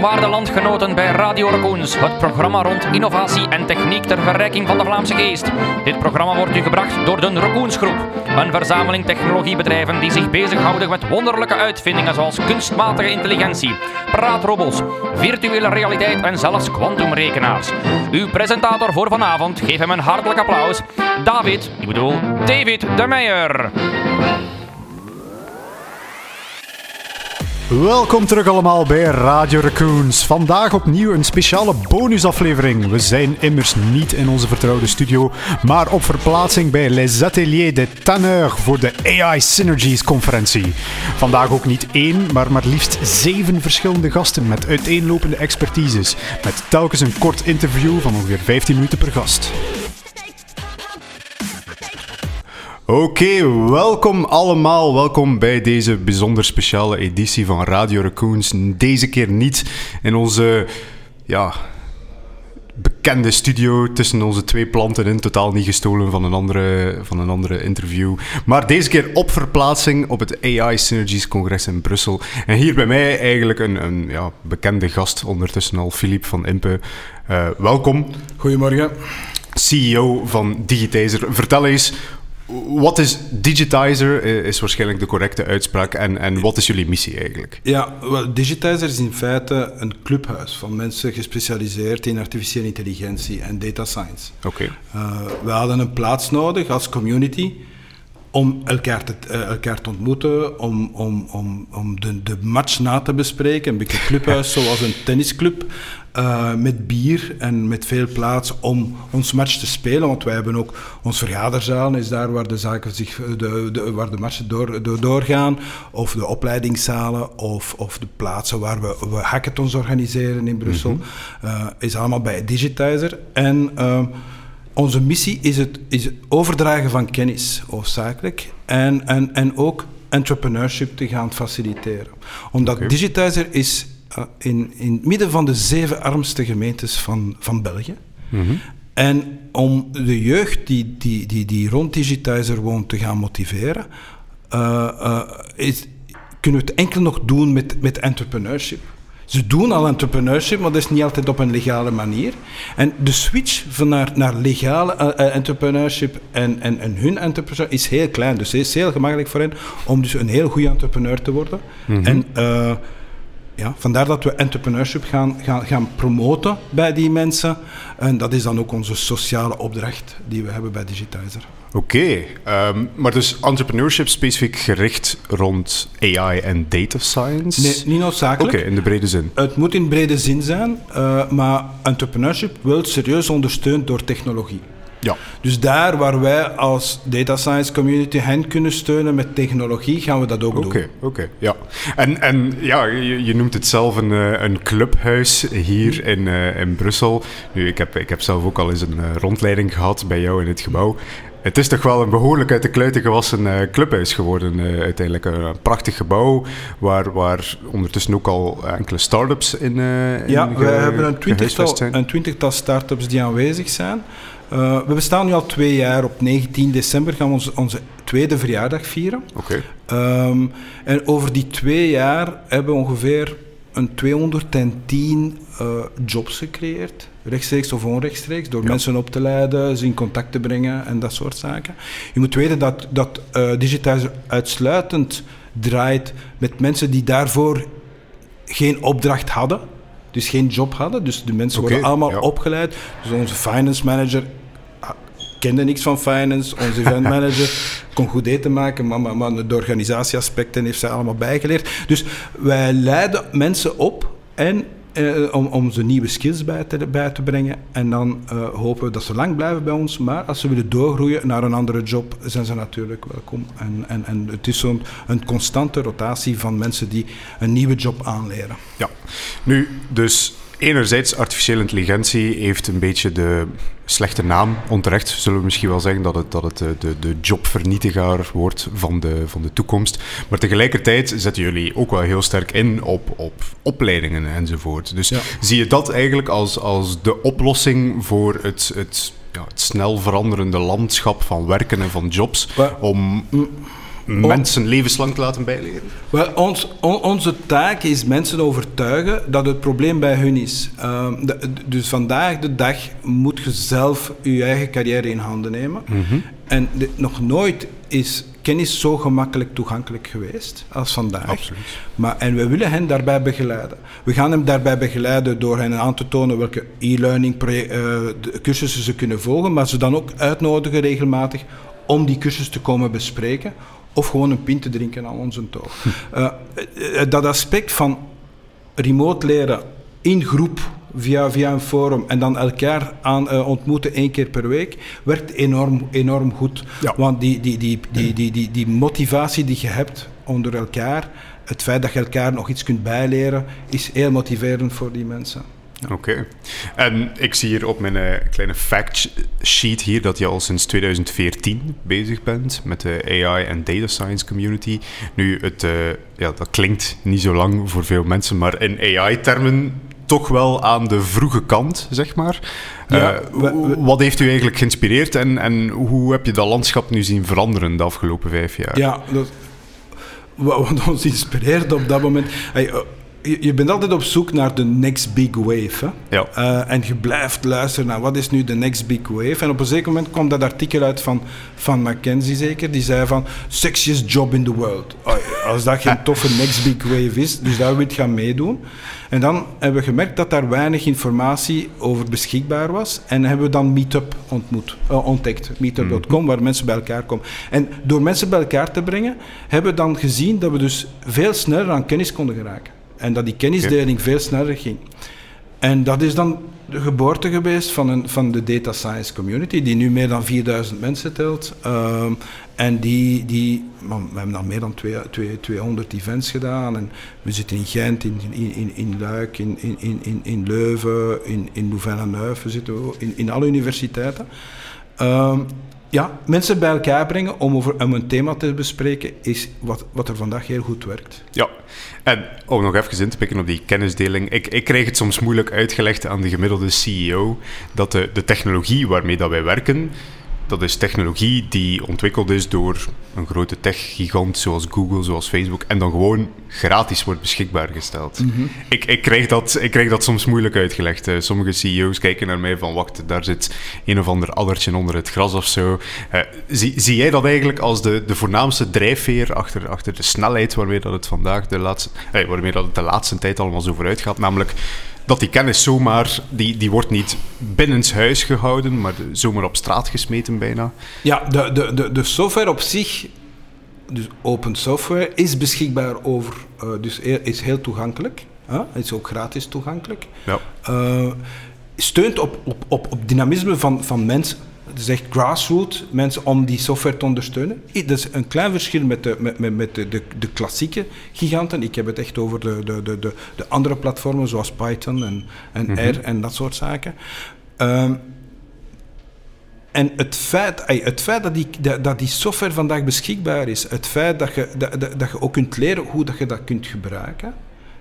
Waarde landgenoten bij Radio Raccoons, het programma rond innovatie en techniek ter verrijking van de Vlaamse geest. Dit programma wordt u gebracht door de Raccoons Groep, een verzameling technologiebedrijven die zich bezighouden met wonderlijke uitvindingen zoals kunstmatige intelligentie, praatrobots, virtuele realiteit en zelfs kwantumrekenaars. Uw presentator voor vanavond, geef hem een hartelijk applaus, David, ik bedoel David de Meijer. Welkom terug allemaal bij Radio Raccoons. Vandaag opnieuw een speciale bonusaflevering. We zijn immers niet in onze vertrouwde studio, maar op verplaatsing bij Les Ateliers de Tanner voor de AI Synergies conferentie. Vandaag ook niet één, maar maar liefst zeven verschillende gasten met uiteenlopende expertises. Met telkens een kort interview van ongeveer 15 minuten per gast. Oké, welkom allemaal. Welkom bij deze bijzonder speciale editie van Radio Raccoons. Deze keer niet in onze ja, bekende studio tussen onze twee planten in. Totaal niet gestolen van een, andere, van een andere interview. Maar deze keer op verplaatsing op het AI Synergies Congres in Brussel. En hier bij mij eigenlijk een, een ja, bekende gast ondertussen al, Filip van Impe. Uh, welkom. Goedemorgen. CEO van Digitizer. Vertel eens, wat is Digitizer, is waarschijnlijk de correcte uitspraak. En, en wat is jullie missie eigenlijk? Ja, well, Digitizer is in feite een clubhuis van mensen gespecialiseerd in artificiële intelligentie en data science. Oké. Okay. Uh, we hadden een plaats nodig als community om elkaar te, uh, elkaar te ontmoeten, om, om, om, om de, de match na te bespreken. Een beetje clubhuis zoals een tennisclub. Uh, met bier en met veel plaats om ons match te spelen. Want wij hebben ook ons vergaderzaal, is daar waar de zaken zich, de, de, waar de matchen door, door, doorgaan. Of de opleidingszalen, of, of de plaatsen waar we, we hackathons organiseren in Brussel. Mm -hmm. uh, is allemaal bij Digitizer. En uh, onze missie is het, is het overdragen van kennis, hoofdzakelijk. En, en, en ook entrepreneurship te gaan faciliteren. Omdat okay. Digitizer is uh, in, in het midden van de zeven armste gemeentes van, van België. Mm -hmm. En om de jeugd die, die, die, die rond Digitizer woont te gaan motiveren, uh, uh, is, kunnen we het enkel nog doen met, met entrepreneurship. Ze doen al entrepreneurship, maar dat is niet altijd op een legale manier. En de switch van naar, naar legale uh, entrepreneurship en, en, en hun entrepreneurship is heel klein. Dus het is heel gemakkelijk voor hen om dus een heel goede entrepreneur te worden. Mm -hmm. En uh, ja, vandaar dat we entrepreneurship gaan, gaan, gaan promoten bij die mensen. En dat is dan ook onze sociale opdracht die we hebben bij Digitizer. Oké, okay, um, maar dus entrepreneurship specifiek gericht rond AI en data science? Nee, niet noodzakelijk. Oké, okay, in de brede zin. Het moet in brede zin zijn, uh, maar entrepreneurship wordt serieus ondersteund door technologie. Ja. Dus daar waar wij als data science community hen kunnen steunen met technologie, gaan we dat ook okay, doen. Oké, okay, ja. En, en ja, je, je, noemt het zelf een, een clubhuis hier in, uh, in Brussel. Nu, ik heb, ik heb zelf ook al eens een uh, rondleiding gehad bij jou in het gebouw. Het is toch wel een behoorlijk uit de kluiten gewassen clubhuis geworden uh, uiteindelijk. Een, een, prachtig gebouw waar, waar ondertussen ook al enkele start-ups in, uh, in Ja, we hebben een twintigtal, een twintigtal start-ups die aanwezig zijn. Uh, we bestaan nu al twee jaar. Op 19 december gaan we onze, onze tweede verjaardag vieren. Oké. Okay. Um, en over die twee jaar hebben we ongeveer een 210 uh, jobs gecreëerd. Rechtstreeks of onrechtstreeks. Door ja. mensen op te leiden, ze in contact te brengen en dat soort zaken. Je moet weten dat, dat uh, Digitizer uitsluitend draait met mensen die daarvoor geen opdracht hadden. Dus geen job hadden. Dus de mensen okay, worden allemaal ja. opgeleid. Dus onze finance manager kende niks van finance. Onze event manager kon goed eten maken, maar, maar, maar de organisatieaspecten heeft zij allemaal bijgeleerd. Dus wij leiden mensen op en uh, om, om ze nieuwe skills bij te, bij te brengen. En dan uh, hopen we dat ze lang blijven bij ons. Maar als ze willen doorgroeien naar een andere job, zijn ze natuurlijk welkom. En, en, en het is zo'n een constante rotatie van mensen die een nieuwe job aanleren. Ja, nu dus enerzijds artificiële intelligentie heeft een beetje de slechte naam, onterecht zullen we misschien wel zeggen dat het, dat het de, de, de jobvernietiger wordt van de, van de toekomst. Maar tegelijkertijd zetten jullie ook wel heel sterk in op, op opleidingen enzovoort. Dus ja. zie je dat eigenlijk als, als de oplossing voor het, het, ja, het snel veranderende landschap van werken en van jobs? Maar, om... mensen levenslang te laten bijleren? Wel, ons, on- onze taak is mensen overtuigen dat het probleem bij hun is. Ehm, de- dus vandaag de dag moet je zelf je eigen carrière in handen nemen. En de- nog nooit is kennis zo gemakkelijk toegankelijk geweest als vandaag. Absoluut. Maar, en we willen hen daarbij begeleiden. We gaan hem daarbij begeleiden door hen aan te tonen welke e-learning eh, cursussen ze kunnen volgen, maar ze dan ook uitnodigen regelmatig om die cursus te komen bespreken of gewoon een pint te drinken aan onze toog. Eh, eh, dat aspect van remote leren in groep via, via een forum en dan elkaar aan, eh, ontmoeten één keer per week, werkt enorm, enorm goed. Ja. Want die, die, die, die, die, die, die motivatie die je hebt onder elkaar, het feit dat je elkaar nog iets kunt bijleren, is heel motiverend voor die mensen. Oké. En ik zie hier op mijn eh, kleine fact sheet hier dat je al sinds 2014 bezig bent met de AI en data science community. Nu, het, eh, ja, dat klinkt niet zo lang voor veel mensen, maar in AI-termen toch wel aan de vroege kant, zeg maar. Ja, Eh, we- we- wat heeft u eigenlijk geïnspireerd en, en hoe heb je dat landschap nu zien veranderen de afgelopen vijf jaar? Ja, dat, wa- wat ons inspireert op dat moment. Hey, je, je bent altijd op zoek naar de next big wave. Hè? Ja. Eh, en je blijft luisteren naar wat is nu de next big wave. En op een zeker moment kwam dat artikel uit van, van McKenzie zeker. Die zei van, sexiest job in the world. Als dat geen toffe next big wave is, dus daar wil je gaan meedoen. En dan hebben we gemerkt dat daar weinig informatie over beschikbaar was. En hebben we dan Meetup ontmoet, eh, ontdekt. Meetup.com, waar mensen bij elkaar komen. En door mensen bij elkaar te brengen, hebben we dan gezien dat we dus veel sneller aan kennis konden geraken. En dat die kennisdeling veel sneller ging. En dat is dan de geboorte geweest van, een, van de data science community, die nu meer dan 4000 mensen telt. Ehm, en die, die man, we hebben al meer dan twee, twee, 200 events gedaan. En we zitten in Gent, in, in, in, Luik, in, in, in, in Leuven, in, in Louvain-la-Neuve. We zitten in, in alle universiteiten. Ehm, ja, mensen bij elkaar brengen om over een thema te bespreken, is wat, wat er vandaag heel goed werkt. Ja, en om nog even in te pikken op die kennisdeling. Ik, ik krijg het soms moeilijk uitgelegd aan de gemiddelde CEO dat de, de technologie waarmee dat wij werken, dat is technologie die ontwikkeld is door een grote tech-gigant zoals Google, zoals Facebook, en dan gewoon gratis wordt beschikbaar gesteld. ik, ik, krijg dat, ik krijg dat soms moeilijk uitgelegd. Sommige CEO's kijken naar mij van, wacht, daar zit een of ander addertje onder het gras of zo. Eh, zie, zie jij dat eigenlijk als de, de voornaamste drijfveer achter, achter de snelheid waarmee dat het vandaag de laatste, eh, waarmee dat het de laatste tijd allemaal zo vooruit gaat, namelijk dat die kennis zomaar, die, die wordt niet binnenshuis gehouden, maar zomaar op straat gesmeten bijna. Ja, de, de, de, de software op zich, dus open software, is beschikbaar over, eh, dus is heel toegankelijk. Hè? Is ook gratis toegankelijk. Ja. Eh, steunt op, op, op, op dynamisme van, van mensen. Het is echt grassroots, mensen om die software te ondersteunen. Dat is een klein verschil met de, met, met, met de, de, de klassieke giganten. Ik heb het echt over de, de, de, de, de andere platformen zoals Python en, en R en dat soort zaken. Ehm, en het feit, het feit dat, die, dat, die software vandaag beschikbaar is, het feit dat je, dat, dat, je ook kunt leren hoe dat je dat kunt gebruiken,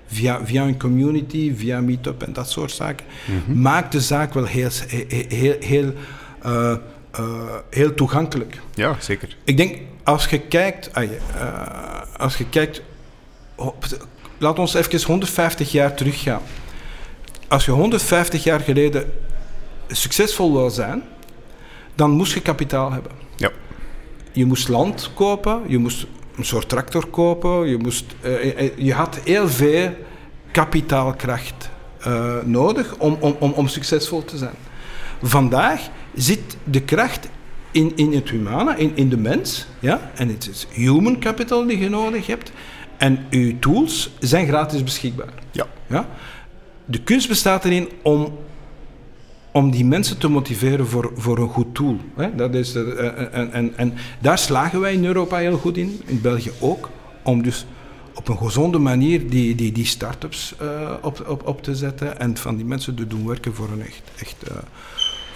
via, via een community, via Meetup en dat soort zaken, maakt de zaak wel heel, heel, heel, heel, eh, eh, heel toegankelijk. ja, zeker. Ik denk, als je kijkt, eh, als je kijkt, laat ons even 150 jaar teruggaan. Als je 150 jaar geleden succesvol wil zijn, dan moest je kapitaal hebben. Ja. Je moest land kopen, je moest een soort tractor kopen, je, moest, je had heel veel kapitaalkracht nodig om, om, om, om succesvol te zijn. Vandaag zit de kracht in, in het humane, in, in de mens. Ja? En het is human capital die je nodig hebt. En je tools zijn gratis beschikbaar. Ja. Ja? De kunst bestaat erin om, om die mensen te motiveren voor, voor een goed tool. Hè? Dat is de, eh, en, en, en daar slagen wij in Europa heel goed in, in België ook, om dus op een gezonde manier die, die, die start-ups eh, op, op, op te zetten en van die mensen te doen werken voor een echt, echt, eh,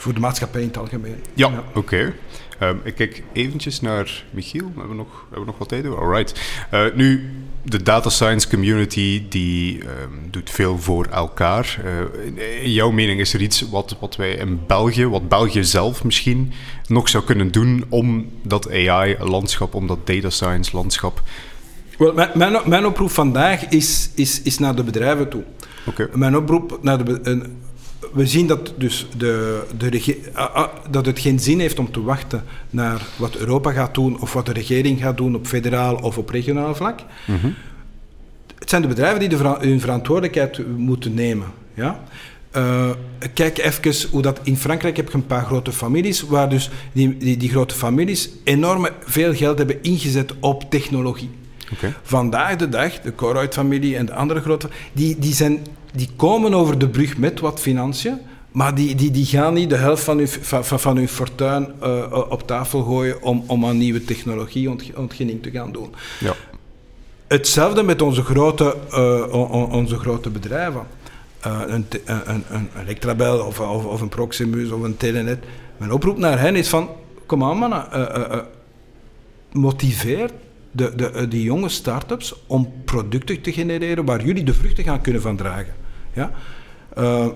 voor de maatschappij in het algemeen. Ja, oké. Ehm, ik kijk eventjes naar Michiel. Hebben we nog, hebben we nog wat tijd? Alright. Uh, nu, de data science community die um, doet veel voor elkaar. Uh, in jouw mening is er iets wat, wat wij in België, wat België zelf misschien nog zou kunnen doen om dat AI-landschap, om dat data science-landschap wel, mijn, mijn, mijn, oproep vandaag is, is, is naar de bedrijven toe. Okay. Mijn oproep naar de, we zien dat, dus de, de dat het geen zin heeft om te wachten naar wat Europa gaat doen of wat de regering gaat doen op federaal of op regionaal vlak. Mhm. Het zijn de bedrijven die de, hun verantwoordelijkheid moeten nemen. Ja? Uh, kijk even hoe dat in Frankrijk heb je een paar grote families, waar dus die, die, die grote families enorm veel geld hebben ingezet op technologie. Okay. Vandaag de dag, de Koroyd-familie en de andere grote, die, die, zijn, die komen over de brug met wat financiën, maar die, die, die gaan niet de helft van hun, van, van hun fortuin uh, op tafel gooien om, om aan nieuwe technologie ontginning te gaan doen. Ja. Hetzelfde met onze grote, uh, onze grote bedrijven. Uh, een, een, een, Electrabel of, of, of, een Proximus of een Telenet. Mijn oproep naar hen is van, kom aan mannen, motiveer de, de, eh, die jonge start-ups om producten te genereren waar jullie de vruchten gaan kunnen van dragen. Ja? Uh,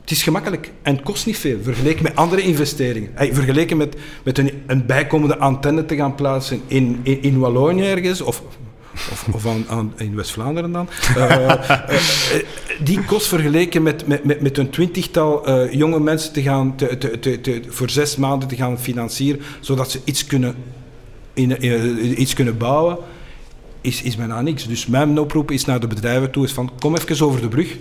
het is gemakkelijk en kost niet veel, vergeleken met andere investeringen. Vergeleken met, met een, een bijkomende antenne te gaan plaatsen in, in, Wallonië ergens, of, of, of in West-Vlaanderen dan. Uh, uh, die kost vergeleken met, met, met, met een twintigtal jonge mensen te gaan te, te, te, voor zes maanden te gaan financieren, zodat ze iets kunnen in, iets kunnen bouwen, is, is bijna niks. Dus mijn oproep is naar de bedrijven toe, is van kom even over de brug,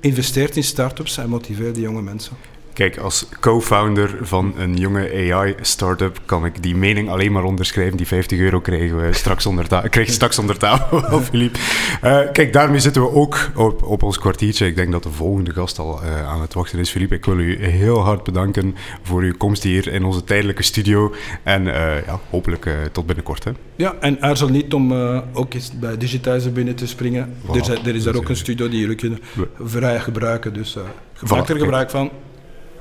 investeer in start-ups en motiveer die jonge mensen. Kijk, als co-founder van een jonge AI-startup kan ik die mening alleen maar onderschrijven. Die 50 euro krijgen we straks onder, ta krijg je straks onder tafel, Philippe. Uh, kijk, daarmee zitten we ook op, op ons kwartiertje. Ik denk dat de volgende gast al uh, aan het wachten is. Philippe, ik wil u heel hard bedanken voor uw komst hier in onze tijdelijke studio. En uh, ja, hopelijk tot binnenkort. Hè. Ja, en aarzel niet om ook eens bij Digitizer binnen te springen. Voilà, er, zijn, er, is daar ook een studio die jullie kunnen vrij gebruiken. Dus maak er gebruik van.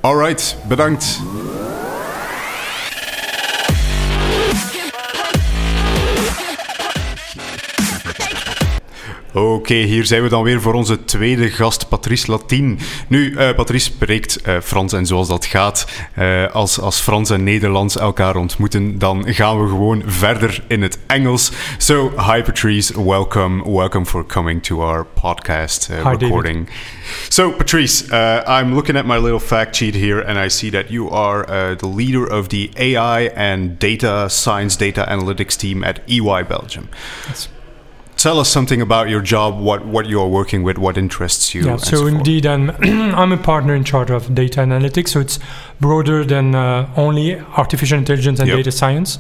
Alright, bedankt. Oké, okay, hier zijn we dan weer voor onze tweede gast, Patrice Latien. Nu, uh, Patrice spreekt uh, Frans en zoals dat gaat, uh, als, als Frans en Nederlands elkaar ontmoeten, dan gaan we gewoon verder in het Engels. So, hi Patrice, welcome, welcome for coming to our podcast hi, recording. David. So, Patrice, I'm looking at my little fact sheet here and I see that you are the leader of the AI and data science, data analytics team at EY Belgium. That's tell us something about your job, what, what you are working with, what interests you. Yeah, so, so indeed, I'm, I'm a partner in charge of data analytics, so it's broader than uh, only artificial intelligence and Yep. data science.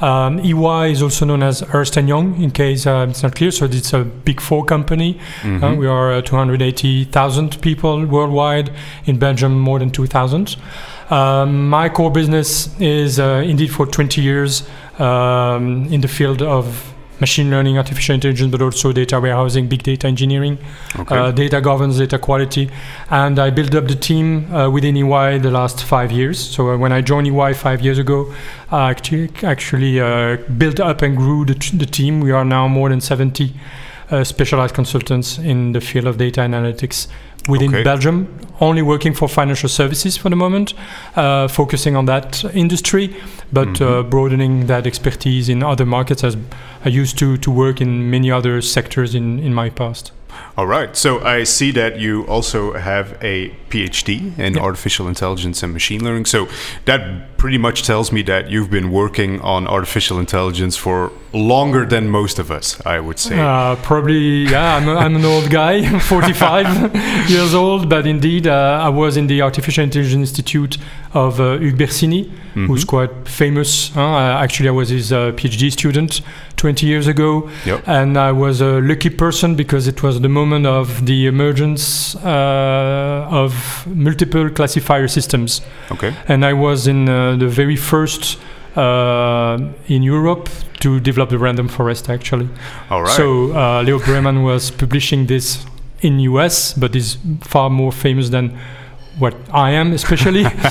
Um, EY is also known as Ernst & Young, in case uh, it's not clear. So it's a big four company. Mhm. Uh, we are uh, 280,000 people worldwide. In Belgium, more than 2,000. Um, my core business is uh, indeed for 20 years um, in the field of machine learning, artificial intelligence, but also data warehousing, big data engineering, Okay. uh, data governance, data quality. And I built up the team uh, within EY the last five years. So uh, when I joined EY five years ago, I actually, actually uh, built up and grew the, the team. We are now more than 70 uh, specialized consultants in the field of data analytics within Okay. Belgium, only working for financial services for the moment, uh, focusing on that industry, but Mhm. uh, broadening that expertise in other markets as I used to, to work in many other sectors in, in my past. All right. So I see that you also have a PhD in Yeah. artificial intelligence and machine learning. So that pretty much tells me that you've been working on artificial intelligence for longer than most of us, I would say. Uh, probably, yeah, I'm, a, I'm an old guy, 45 years old, but indeed, uh, I was in the Artificial Intelligence Institute of uh, Hugues Bersini, who's Mhm. quite famous. huh? Uh, actually, I was his uh, PhD student 20 years ago, Yep. and I was a lucky person because it was the moment of the emergence uh, of multiple classifier systems. Okay. and I was in uh, the very first in Europe to develop the random forest actually. All right. So uh, Leo Breman was publishing this in US, but is far more famous than what I am, especially.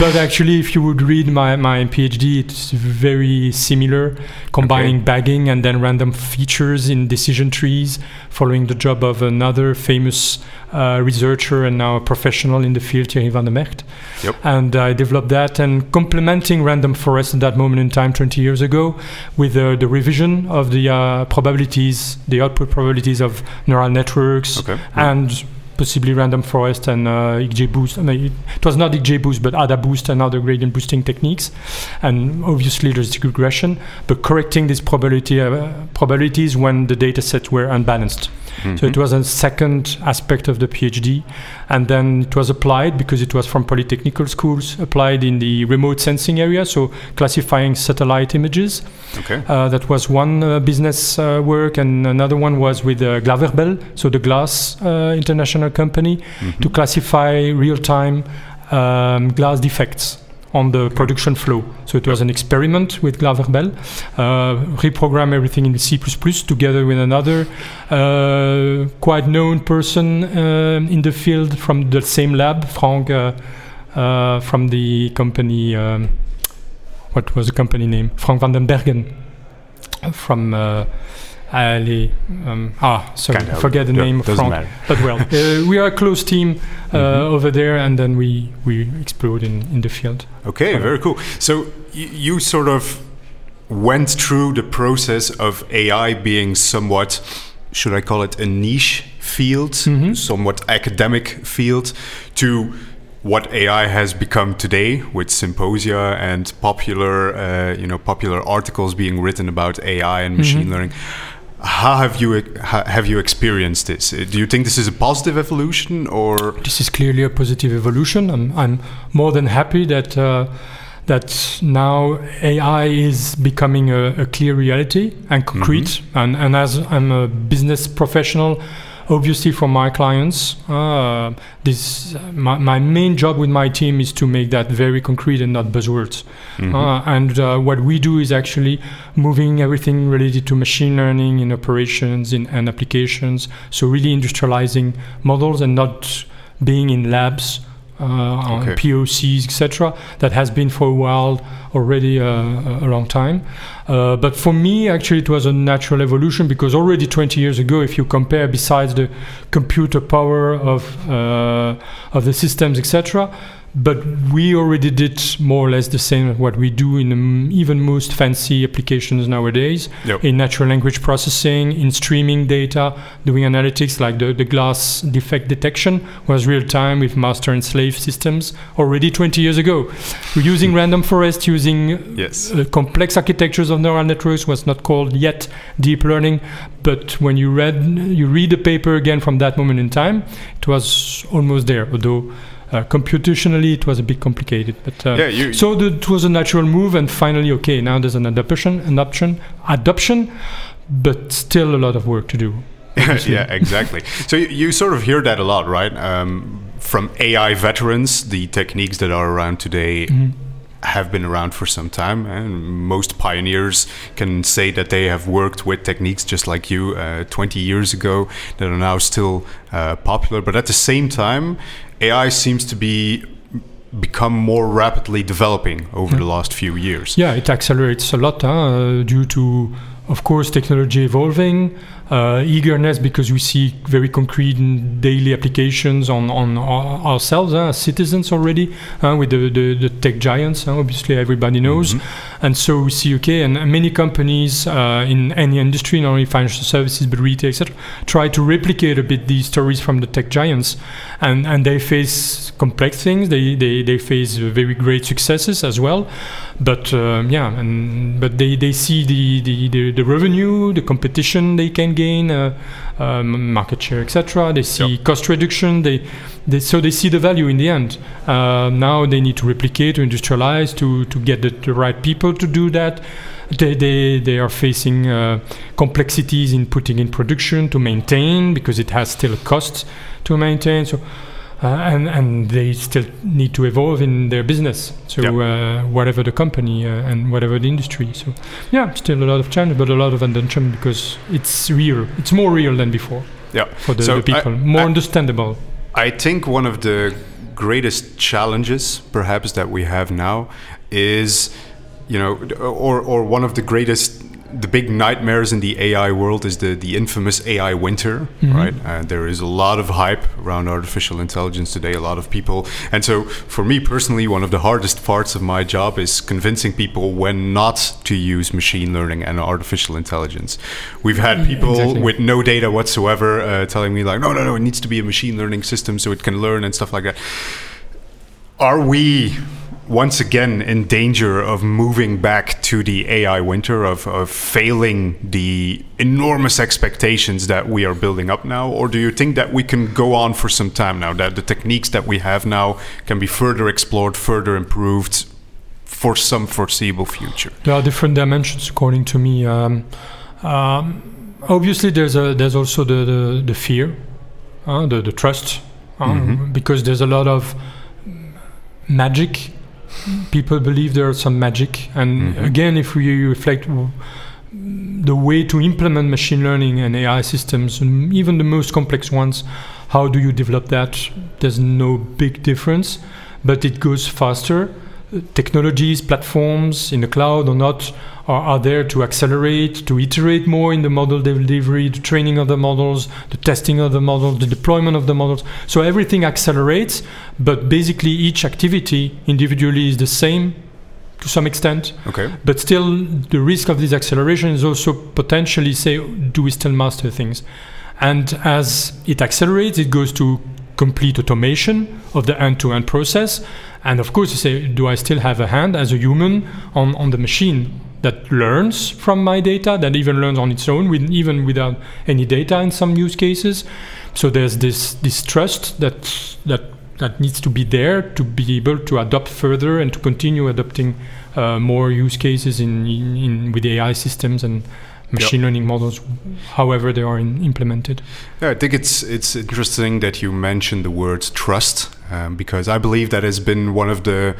but actually, if you would read my, my PhD, it's very similar, combining Okay. bagging and then random features in decision trees, following the job of another famous uh, researcher and now a professional in the field, Thierry van der Mecht. Yep. And I developed that and complementing random forest at that moment in time, 20 years ago, with uh, the revision of the uh, probabilities, the output probabilities of neural networks Okay. and possibly random forest and uh, XGBoost. I mean, it was not XGBoost, but ADA boost and other gradient boosting techniques, and obviously logistic regression, but correcting these probability uh, probabilities when the data sets were unbalanced. So it was a second aspect of the PhD, and then it was applied because it was from polytechnical schools, applied in the remote sensing area, so classifying satellite images. Okay. Uh, that was one uh, business uh, work, and another one was with uh, Glaverbel, so the glass uh, international company, Mhm. to classify real-time um, glass defects on the production flow. So it was an experiment with Glaverbel, uh, reprogram everything in C++ together with another uh, quite known person um in the field from the same lab, Frank, uh, uh, from the company. Um, what was the company name? Frank van den Bergen from. Uh, Ali, um, ah, sorry, Can't forget the Yeah, name of Frank. matter. But well, uh, we are a close team uh, Mhm. over there, and then we we explode in, in the field. Okay, Okay. very cool. So y- you sort of went through the process of AI being somewhat, should I call it a niche field, Mhm. somewhat academic field, to what AI has become today with symposia and popular, uh, you know, popular articles being written about AI and machine Mhm. learning. How have you ha- have you experienced this? Uh, Do you think this is a positive evolution or? This is clearly a positive evolution. I'm, I'm more than happy that uh, that now AI is becoming a, a clear reality and concrete. And, and as I'm a business professional, obviously for my clients, uh, this my, my main job with my team is to make that very concrete and not buzzwords. Mhm. Uh, and uh, what we do is actually moving everything related to machine learning in operations in, and applications. So really industrializing models and not being in labs uh, Okay. POCs, etc. That has been for a while already uh, a long time. Uh, but for me, actually, it was a natural evolution because already 20 years ago, if you compare, besides the computer power of uh, of the systems, etc. But we already did more or less the same what we do in um, even most fancy applications nowadays Yep. in natural language processing, in streaming data, doing analytics like the, the glass defect detection was real time with master and slave systems already 20 years ago. We're using random forest, using Yes. uh, complex architectures of neural networks was not called yet deep learning, but when you read you read the paper again from that moment in time, it was almost there. Although uh, computationally it was a bit complicated, but uh, Yeah, you, so the, it was a natural move, and finally, okay, now there's an adoption, adoption, adoption, but still a lot of work to do. yeah, exactly. So you, you sort of hear that a lot, right? Um, from AI veterans, the techniques that are around today Mhm. have been around for some time, and most pioneers can say that they have worked with techniques just like you uh, 20 years ago that are now still uh, popular. But at the same time, AI seems to be become more rapidly developing over the last few years. Yeah, it accelerates a lot huh, uh, due to, of course, technology evolving, uh, eagerness because we see very concrete and daily applications on, on our, ourselves huh, as citizens already huh, with the, the, the tech giants, huh, obviously everybody knows. Mhm. And so we see, okay, and many companies uh, in any industry, not only financial services, but retail, etc., try to replicate a bit these stories from the tech giants. And, and they face complex things, they, they, they face uh, very great successes as well. But um, yeah, and, but they, they see the, the, the, the revenue, the competition they can gain, uh, um, market share, etc. They see cost reduction, they, they, so they see the value in the end. Uh, now they need to replicate, to industrialize, to, to get the, the right people to do that. They, they, they are facing uh, complexities in putting in production to maintain because it has still a cost to maintain. So, and, and they still need to evolve in their business. So, uh, whatever the company uh, and whatever the industry. So, yeah, still a lot of challenge, but a lot of attention because it's real. It's more real than before Yeah. for the, So the people, I- more I- understandable. I think one of the greatest challenges, perhaps, that we have now is, you know, or, or one of the greatest the big nightmares in the AI world is the, the infamous AI winter, Mhm. right? And there is a lot of hype around artificial intelligence today, a lot of people. And so, for me personally, one of the hardest parts of my job is convincing people when not to use machine learning and artificial intelligence. We've had people Exactly. with no data whatsoever uh, telling me, like, no, no, no, it needs to be a machine learning system so it can learn and stuff like that. Are we once again in danger of moving back to the AI winter, of, of failing the enormous expectations that we are building up now? Or do you think that we can go on for some time now, that the techniques that we have now can be further explored, further improved for some foreseeable future? There are different dimensions, according to me. Um, um, obviously, there's a there's also the the, the fear, uh, the the trust, um, Mhm. because there's a lot of magic. People believe there's some magic, and Mhm. again, if we reflect the way to implement machine learning and AI systems, and even the most complex ones, how do you develop that? There's no big difference, but it goes faster technologies, platforms in the cloud or not are, are there to accelerate, to iterate more in the model delivery, the training of the models, the testing of the models, the deployment of the models. So everything accelerates, but basically each activity individually is the same to some extent. Okay. But still, the risk of this acceleration is also potentially say, do we still master things? And as it accelerates, it goes to complete automation of the end-to-end process. And of course, you say, do I still have a hand as a human on, on the machine that learns from my data, that even learns on its own, with, even without any data in some use cases? So there's this this trust that that that needs to be there to be able to adopt further and to continue adopting uh, more use cases in, in, in with AI systems and machine learning models, however they are in, implemented. Yeah, I think it's it's interesting that you mentioned the word trust um, because I believe that has been one of the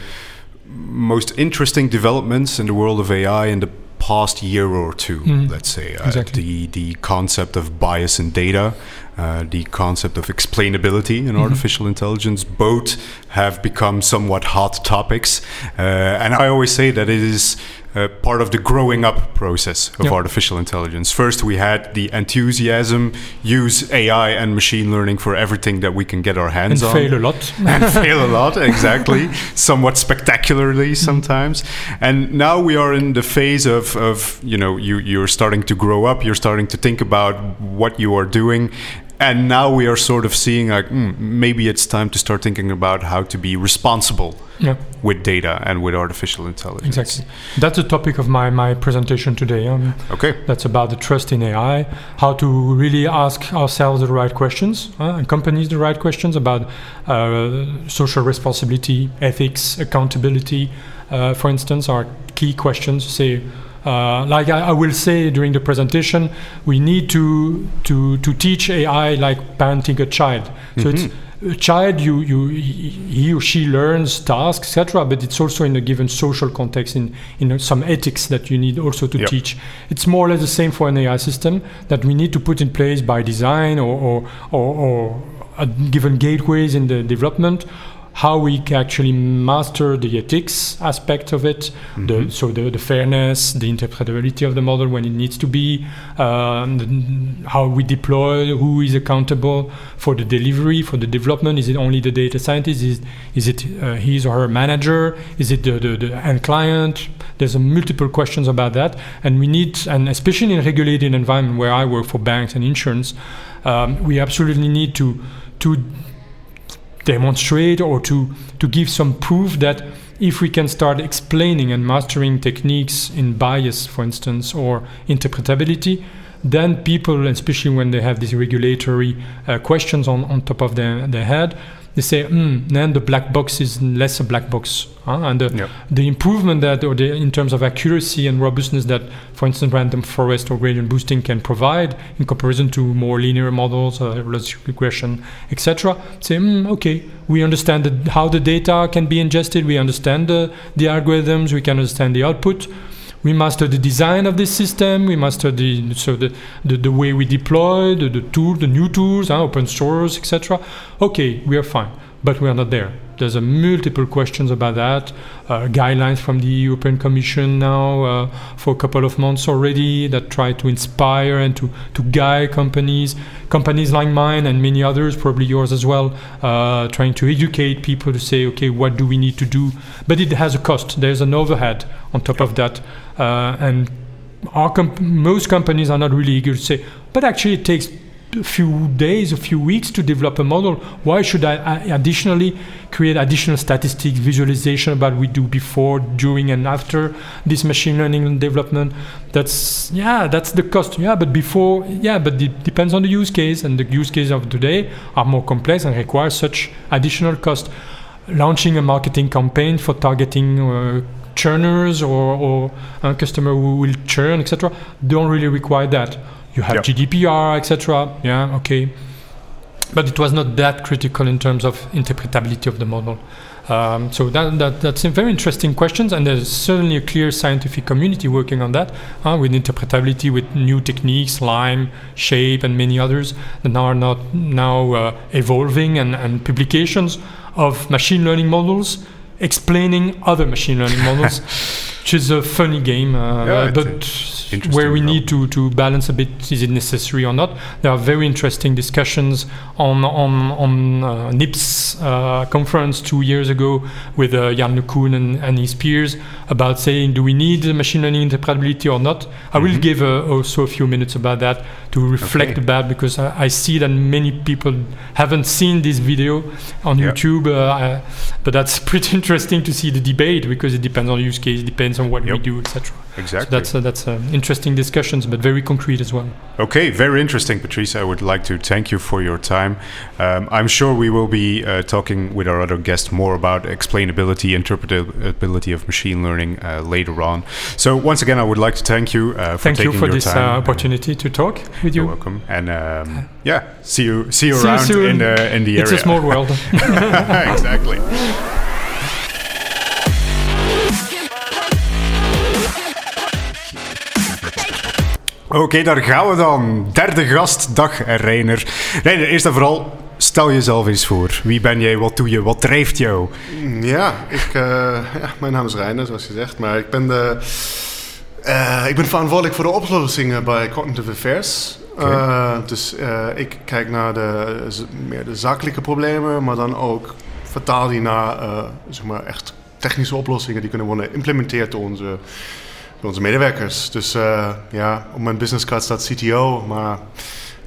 most interesting developments in the world of AI in the past year or 2 Mhm. Let's say uh, Exactly. the the concept of bias in data, uh, the concept of explainability in Mhm. artificial intelligence, both have become somewhat hot topics, uh, and I always say that it is. Uh, part of the growing up process of Yeah. artificial intelligence. First, we had the enthusiasm, use AI and machine learning for everything that we can get our hands on. and on fail a lot. and fail a lot, exactly, somewhat spectacularly sometimes. And now we are in the phase of, of you know, you, you're starting to grow up, you're starting to think about what you are doing. And now we are sort of seeing like hmm, maybe it's time to start thinking about how to be responsible yeah, with data and with artificial intelligence. exactly. That's the topic of my, my presentation today. Um, Okay. That's about the trust in AI, how to really ask ourselves the right questions uh, and companies the right questions about uh, social responsibility, ethics, accountability, uh, for instance, are key questions. Say, uh, like I, I will say during the presentation, we need to to to teach AI like parenting a child. So it's a child you you he or she learns tasks etc but it's also in a given social context in in some ethics that you need also to Yep. teach it's more or less the same for an ai system that we need to put in place by design or or, or, or given gateways in the development how we can actually master the ethics aspect of it, the, so the, the fairness, the interpretability of the model when it needs to be, um, the- how we deploy, who is accountable for the delivery, for the development. Is it only the data scientist? Is, is it uh, his or her manager? Is it the, the, the end client? There's a multiple questions about that, and we need, and especially in a regulated environment where I work for banks and insurance, um, we absolutely need to to demonstrate or to to give some proof that if we can start explaining and mastering techniques in bias, for instance, or interpretability, then people, especially when they have these regulatory uh, questions on, on top of their, their head, they say, mm, then the black box is less a black box. huh? And the, the improvement that, or the, in terms of accuracy and robustness that, for instance, random forest or gradient boosting can provide in comparison to more linear models, uh, logistic regression, etc. Say, mm, okay, we understand the, how the data can be ingested, we understand the, the algorithms, we can understand the output. We master the design of this system, we master the so the, the, the way we deploy the, the tool, the new tools, uh, open source, etc. Okay, we are fine, but we are not there. There's a multiple questions about that. Uh, guidelines from the European Commission now uh, for a couple of months already that try to inspire and to, to guide companies, companies like mine and many others, probably yours as well, uh, trying to educate people to say, okay, what do we need to do? But it has a cost. There's an overhead on top of that, and our comp- most companies are not really eager to say. But actually, it takes a few days, a few weeks to develop a model. Why should I I additionally create additional statistics, visualization about we do before, during, and after this machine learning development? That's yeah, that's the cost. Yeah, but before, yeah, but it depends on the use case, and the use case of today are more complex and require such additional cost. Launching a marketing campaign for targeting. Uh, churners or, or a customer who will churn, etc., don't really require that you have Yep. GDPR, etc. Yeah, okay. But it was not that critical in terms of interpretability of the model. Um, so that, that that's a very interesting questions, and there's certainly a clear scientific community working on that uh, with interpretability, with new techniques, Lime, Shape, and many others that are not now uh, evolving, and, and publications of machine learning models explaining other machine learning models, which is a funny game, uh, Yeah, but where we need to, to balance a bit is it necessary or not. There are very interesting discussions on on on uh, NIPS uh, conference two years ago with uh, Jan LeCun and, and his peers about saying do we need machine learning interpretability or not. I will Mhm. give uh, also a few minutes about that to reflect Okay. about because I, I see that many people haven't seen this video on Yeah. YouTube, uh, I- but that's pretty interesting to see the debate because it depends on use case, depends on what we do, etc. So Exactly. that's uh, that's uh, interesting discussions, but very concrete as well. Okay, very interesting, Patrice. I would like to thank you for your time. Um, I'm sure we will be uh, talking with our other guests more about explainability, interpretability of machine learning uh, later on. So once again, I would like to thank you uh, for Thank taking you for your this time. uh, opportunity to talk with You're you. welcome. And um, yeah, see you see you See you around soon. in the in the It's area. a small world. exactly. Oké, daar gaan we dan. Derde gast, dag Reiner. Reiner, eerst en vooral, stel jezelf eens voor. Wie ben jij, wat doe je, wat drijft jou? Ja, ik, eh, ja, mijn naam is Reiner, zoals je zegt. Maar ik ben, de, eh, ik ben verantwoordelijk voor de oplossingen bij Cognitive Affairs. Oké. Eh, dus ik kijk naar de, meer de zakelijke problemen, maar dan ook vertaal die naar zeg maar echt technische oplossingen die kunnen worden geïmplementeerd door onze, onze medewerkers. Dus eh, ja, op mijn businesscard staat CTO, maar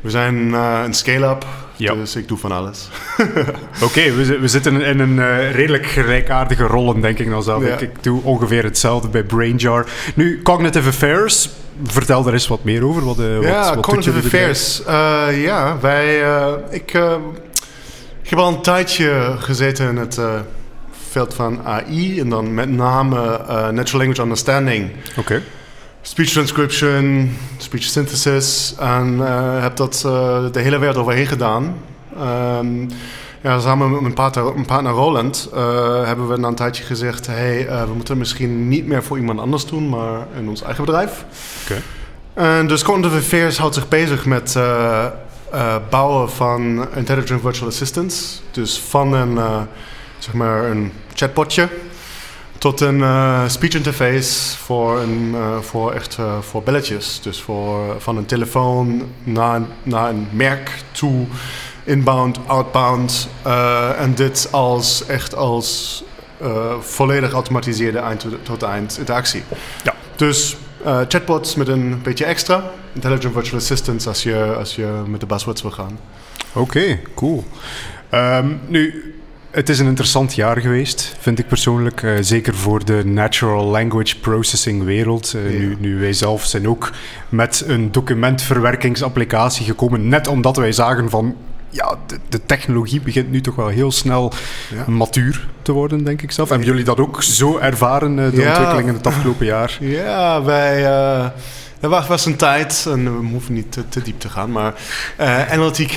we zijn eh, een scale-up, Ja. dus ik doe van alles. Oké, we, we zitten in een eh, redelijk gelijkaardige rollen, denk ik nou zelf. Ja. Ik, ik doe ongeveer hetzelfde bij BrainJar. Nu, Cognitive Affairs, vertel daar eens wat meer over. Wat, wat, ja, wat doet Cognitive? Affairs. Ja, wij... ik, ik heb al een tijdje gezeten in het veld van AI. En dan met name eh, Natural Language Understanding. Oké. Speech transcription, speech synthesis. En eh, heb dat eh, de hele wereld overheen gedaan. Ehm, ja, samen met mijn partner, mijn partner Roland hebben we na een tijdje gezegd... hey, we moeten misschien niet meer voor iemand anders doen, maar in ons eigen bedrijf. Oké. En dus Cognitive Affairs houdt zich bezig met bouwen van intelligent virtual assistants. Dus van een, zeg maar een chatbotje tot een eh, speech interface voor, een, eh, voor echt eh, voor belletjes. Dus voor, van een telefoon naar, een- naar een merk toe, inbound, outbound. en dit als echt als volledig geautomatiseerde eind-tot-eind interactie. Ja. Dus chatbots met een beetje extra. Intelligent virtual assistants als je, als je met de buzzwords wil gaan. Oké, cool. Ehm, nu, het is een interessant jaar geweest, vind ik persoonlijk. eh, zeker voor de natural language processing wereld. Eh, Ja. nu, nu wij zelf zijn ook met een documentverwerkingsapplicatie gekomen. Net omdat wij zagen van... Ja, de, de technologie begint nu toch wel heel snel Ja. matuur te worden, denk ik zelf. Hebben jullie dat ook zo ervaren, eh, de Ja. ontwikkeling in het afgelopen jaar? Ja, wij. er was, een tijd, en we hoeven niet te, te diep te gaan, maar NLTK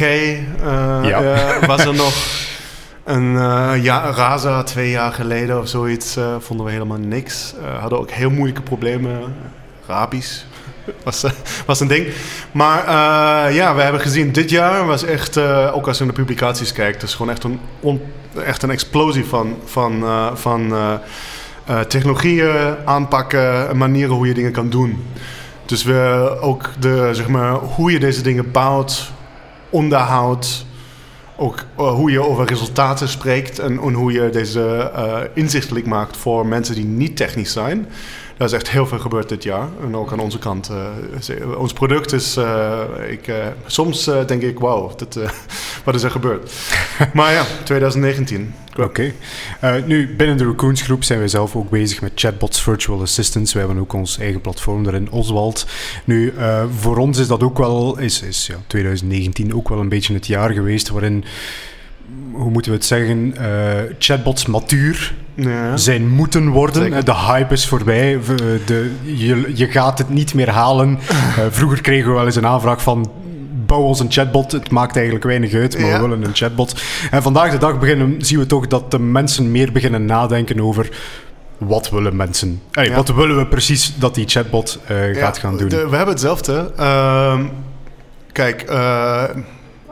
was er nog. En eh, ja, Raza twee jaar geleden of zoiets eh, vonden we helemaal niks. Eh, hadden ook heel moeilijke problemen. Rabies was, was een ding. Maar ja, we hebben gezien dit jaar was echt, ook als je naar de publicaties kijkt, is gewoon echt een, echt een explosie van, van, van technologieën, aanpakken, en manieren hoe je dingen kan doen. Dus we ook de, zeg maar, hoe je deze dingen bouwt, onderhoudt, ook eh, hoe je over resultaten spreekt en, hoe je deze eh, inzichtelijk maakt voor mensen die niet technisch zijn. Daar is echt heel veel gebeurd dit jaar. En ook aan onze kant. eh, ons product is... eh, ik, eh, soms denk ik, wauw, wat is er gebeurd? maar ja, 2019. Oké. Nu, binnen de Raccoons groep zijn wij zelf ook bezig met chatbots, virtual assistants. We hebben ook ons eigen platform daarin, Oswald. Nu, voor ons is dat ook wel, is, is ja, 2019 ook wel een beetje het jaar geweest waarin, hoe moeten we het zeggen, eh, chatbots matuur Ja. zijn moeten worden. Zeker. De hype is voorbij. Eh, De, je, je gaat het niet meer halen. Eh, vroeger kregen we wel eens een aanvraag van... Bouw ons een chatbot. Het maakt eigenlijk weinig uit, maar Ja. we willen een chatbot. En vandaag de dag beginnen, zien we toch dat de mensen meer beginnen nadenken over... Wat willen mensen? Hey, Ja. Wat willen we precies dat die chatbot gaat gaan doen? de- we hebben hetzelfde. Ehm, kijk,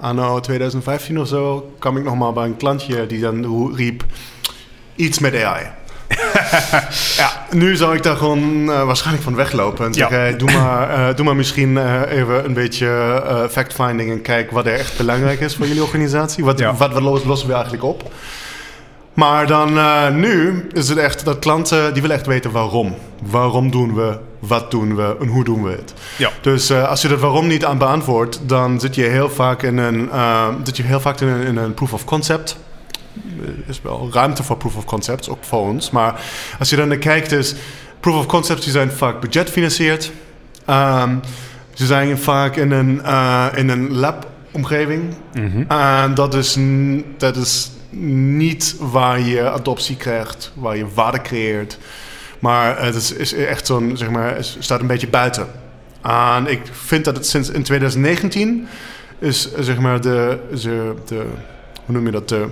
anno 2015 of zo kwam ik nog maar bij een klantje die dan riep... Iets met AI. ja, nu zou ik daar gewoon eh, waarschijnlijk van weglopen. En zeggen, Ja. hey, doe, maar, eh, doe maar misschien eh, even een beetje fact-finding... en kijk wat er echt belangrijk is voor jullie organisatie. Wat, Ja. wat, wat los- lossen we eigenlijk op? Maar dan nu is het echt dat klanten die willen echt weten waarom. Waarom doen we, wat doen we en hoe doen we het? Ja. Dus eh, als je dat waarom niet aan beantwoordt, dan zit je heel vaak in een, eh, zit je heel vaak in een, in een proof of concept. Er is wel ruimte voor proof of concepts, ook voor ons. Maar als je dan naar kijkt, is proof of concepts die zijn vaak budgetfinancierd. Ehm ze zijn vaak in een, eh, in een lab-omgeving. Mhm. En dat is, dat is niet waar je adoptie krijgt, waar je waarde creëert. Maar het is, is echt zo'n, zeg maar, staat een beetje buiten. En ik vind dat het sinds in 2019 is, zeg maar, de, de, de hoe noem je dat, de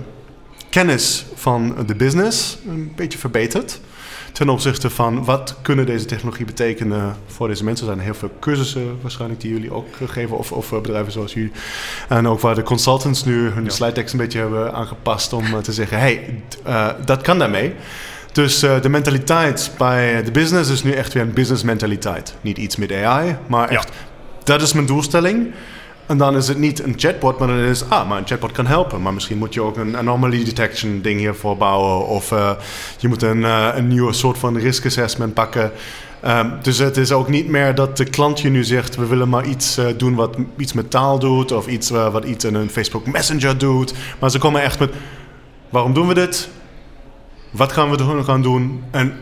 kennis van de business een beetje verbeterd. Ten opzichte van wat kunnen deze technologie betekenen voor deze mensen. Er zijn heel veel cursussen waarschijnlijk die jullie ook eh, geven. Of, of eh, bedrijven zoals jullie. En ook waar de consultants nu hun slide decks een beetje hebben aangepast om eh, te zeggen... hey, eh, dat kan daarmee. Dus eh, de mentaliteit bij de business is nu echt weer een business mentaliteit. Niet iets met AI, maar echt... Dat is mijn doelstelling. En dan is het niet een chatbot, maar dan is ah, maar een chatbot kan helpen. Maar misschien moet je ook een anomaly detection ding hiervoor bouwen. Of eh, je moet een, eh, een nieuwe soort van risk assessment pakken. Ehm, dus het is ook niet meer dat de klant je nu zegt: we willen maar iets doen wat iets met taal doet. Of iets wat iets in een Facebook Messenger doet. Maar ze komen echt met: waarom doen we dit? Wat gaan we doen- gaan doen? En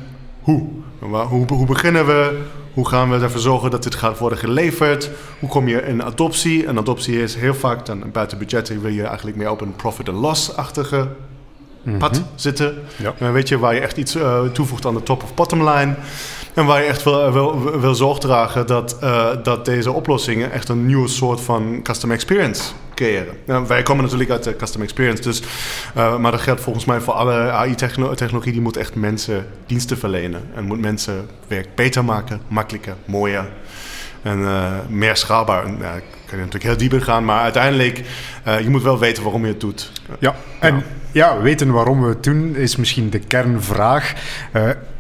hoe? Hoe, hoe beginnen we? Hoe gaan we ervoor zorgen dat dit gaat worden geleverd? Hoe kom je in adoptie? En adoptie is heel vaak dan buiten budgetten wil je eigenlijk meer op een profit and loss-achtige pad zitten. Ja. Eh, weet je, waar je echt iets eh, toevoegt aan de top of bottom line. En waar je echt wil, wil, wil zorg dragen dat, eh, dat deze oplossingen echt een nieuwe soort van customer experience creëren. Nou, wij komen natuurlijk uit de customer experience, dus, eh, maar dat geldt volgens mij voor alle AI-technologie. Die moet echt mensen diensten verlenen. En moet mensen werk beter maken, makkelijker, mooier. En eh, meer schaalbaar. Ja, kan je natuurlijk heel diep in gaan, maar uiteindelijk, eh je moet wel weten waarom je het doet. Ja, en ja, weten waarom we het doen is misschien de kernvraag.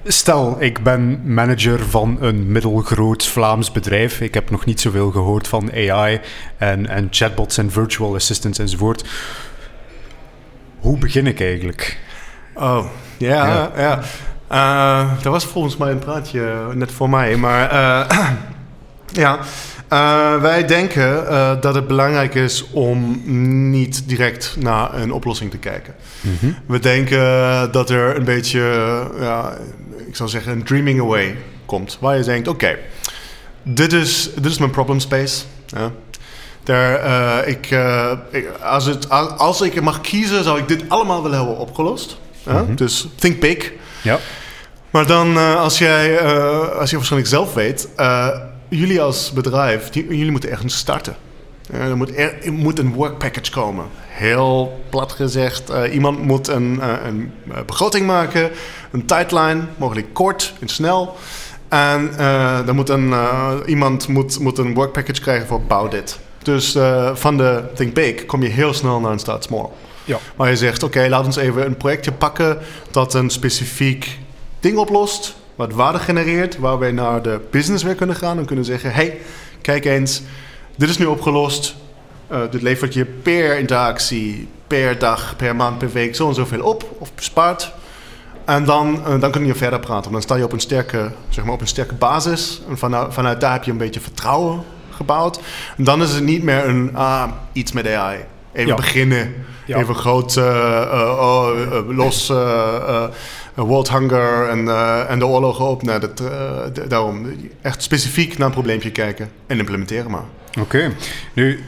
Stel, ik ben manager van een middelgroot Vlaams bedrijf. Ik heb nog niet zoveel gehoord van AI en, en chatbots en virtual assistants enzovoort. Hoe begin ik eigenlijk? Oh, ja, Ja. ja. Eh, dat was volgens mij een praatje net voor mij. Maar eh, ja, Eh, wij denken eh, dat het belangrijk is om niet direct naar een oplossing te kijken. We denken dat er een beetje, eh, ja, ik zou zeggen, een dreaming away komt. Waar je denkt, oké, dit, is, dit is mijn problem space. Ja. Daar, eh, ik, ik- als, het, als, ik mag kiezen, zou ik dit allemaal willen hebben opgelost. Ja? Dus think big. Ja. Maar dan, eh, als, jij, als je waarschijnlijk zelf weet, jullie als bedrijf, die- jullie moeten ergens starten. Eh, er, moet er, er moet een work package komen. Heel plat gezegd, eh, iemand moet een, eh, een begroting maken, een tijdlijn, mogelijk kort en snel. En dan moet een, iemand moet, moet een work package krijgen voor bouw dit. Dus van de Think Big kom je heel snel naar een Start Small. Ja. Maar je zegt, oké, laat ons even een projectje pakken dat een specifiek ding oplost, wat waarde genereert, waar wij naar de business weer kunnen gaan en kunnen zeggen, hey, kijk eens, dit is nu opgelost. Eh, dit levert je per interactie, per dag, per maand, per week zo en zoveel op of bespaart. En dan, eh, dan kun je verder praten. Dan sta je op een sterke, zeg maar, op een sterke basis. En vanuit, vanuit daar heb je een beetje vertrouwen gebouwd. En dan is het niet meer een ah, iets met AI. Even Ja. beginnen. Ja. Even groot eh, oh, los world hunger en, en de oorlogen op. Dat, daarom echt specifiek naar een probleempje kijken en implementeren maar. Oké. Nu,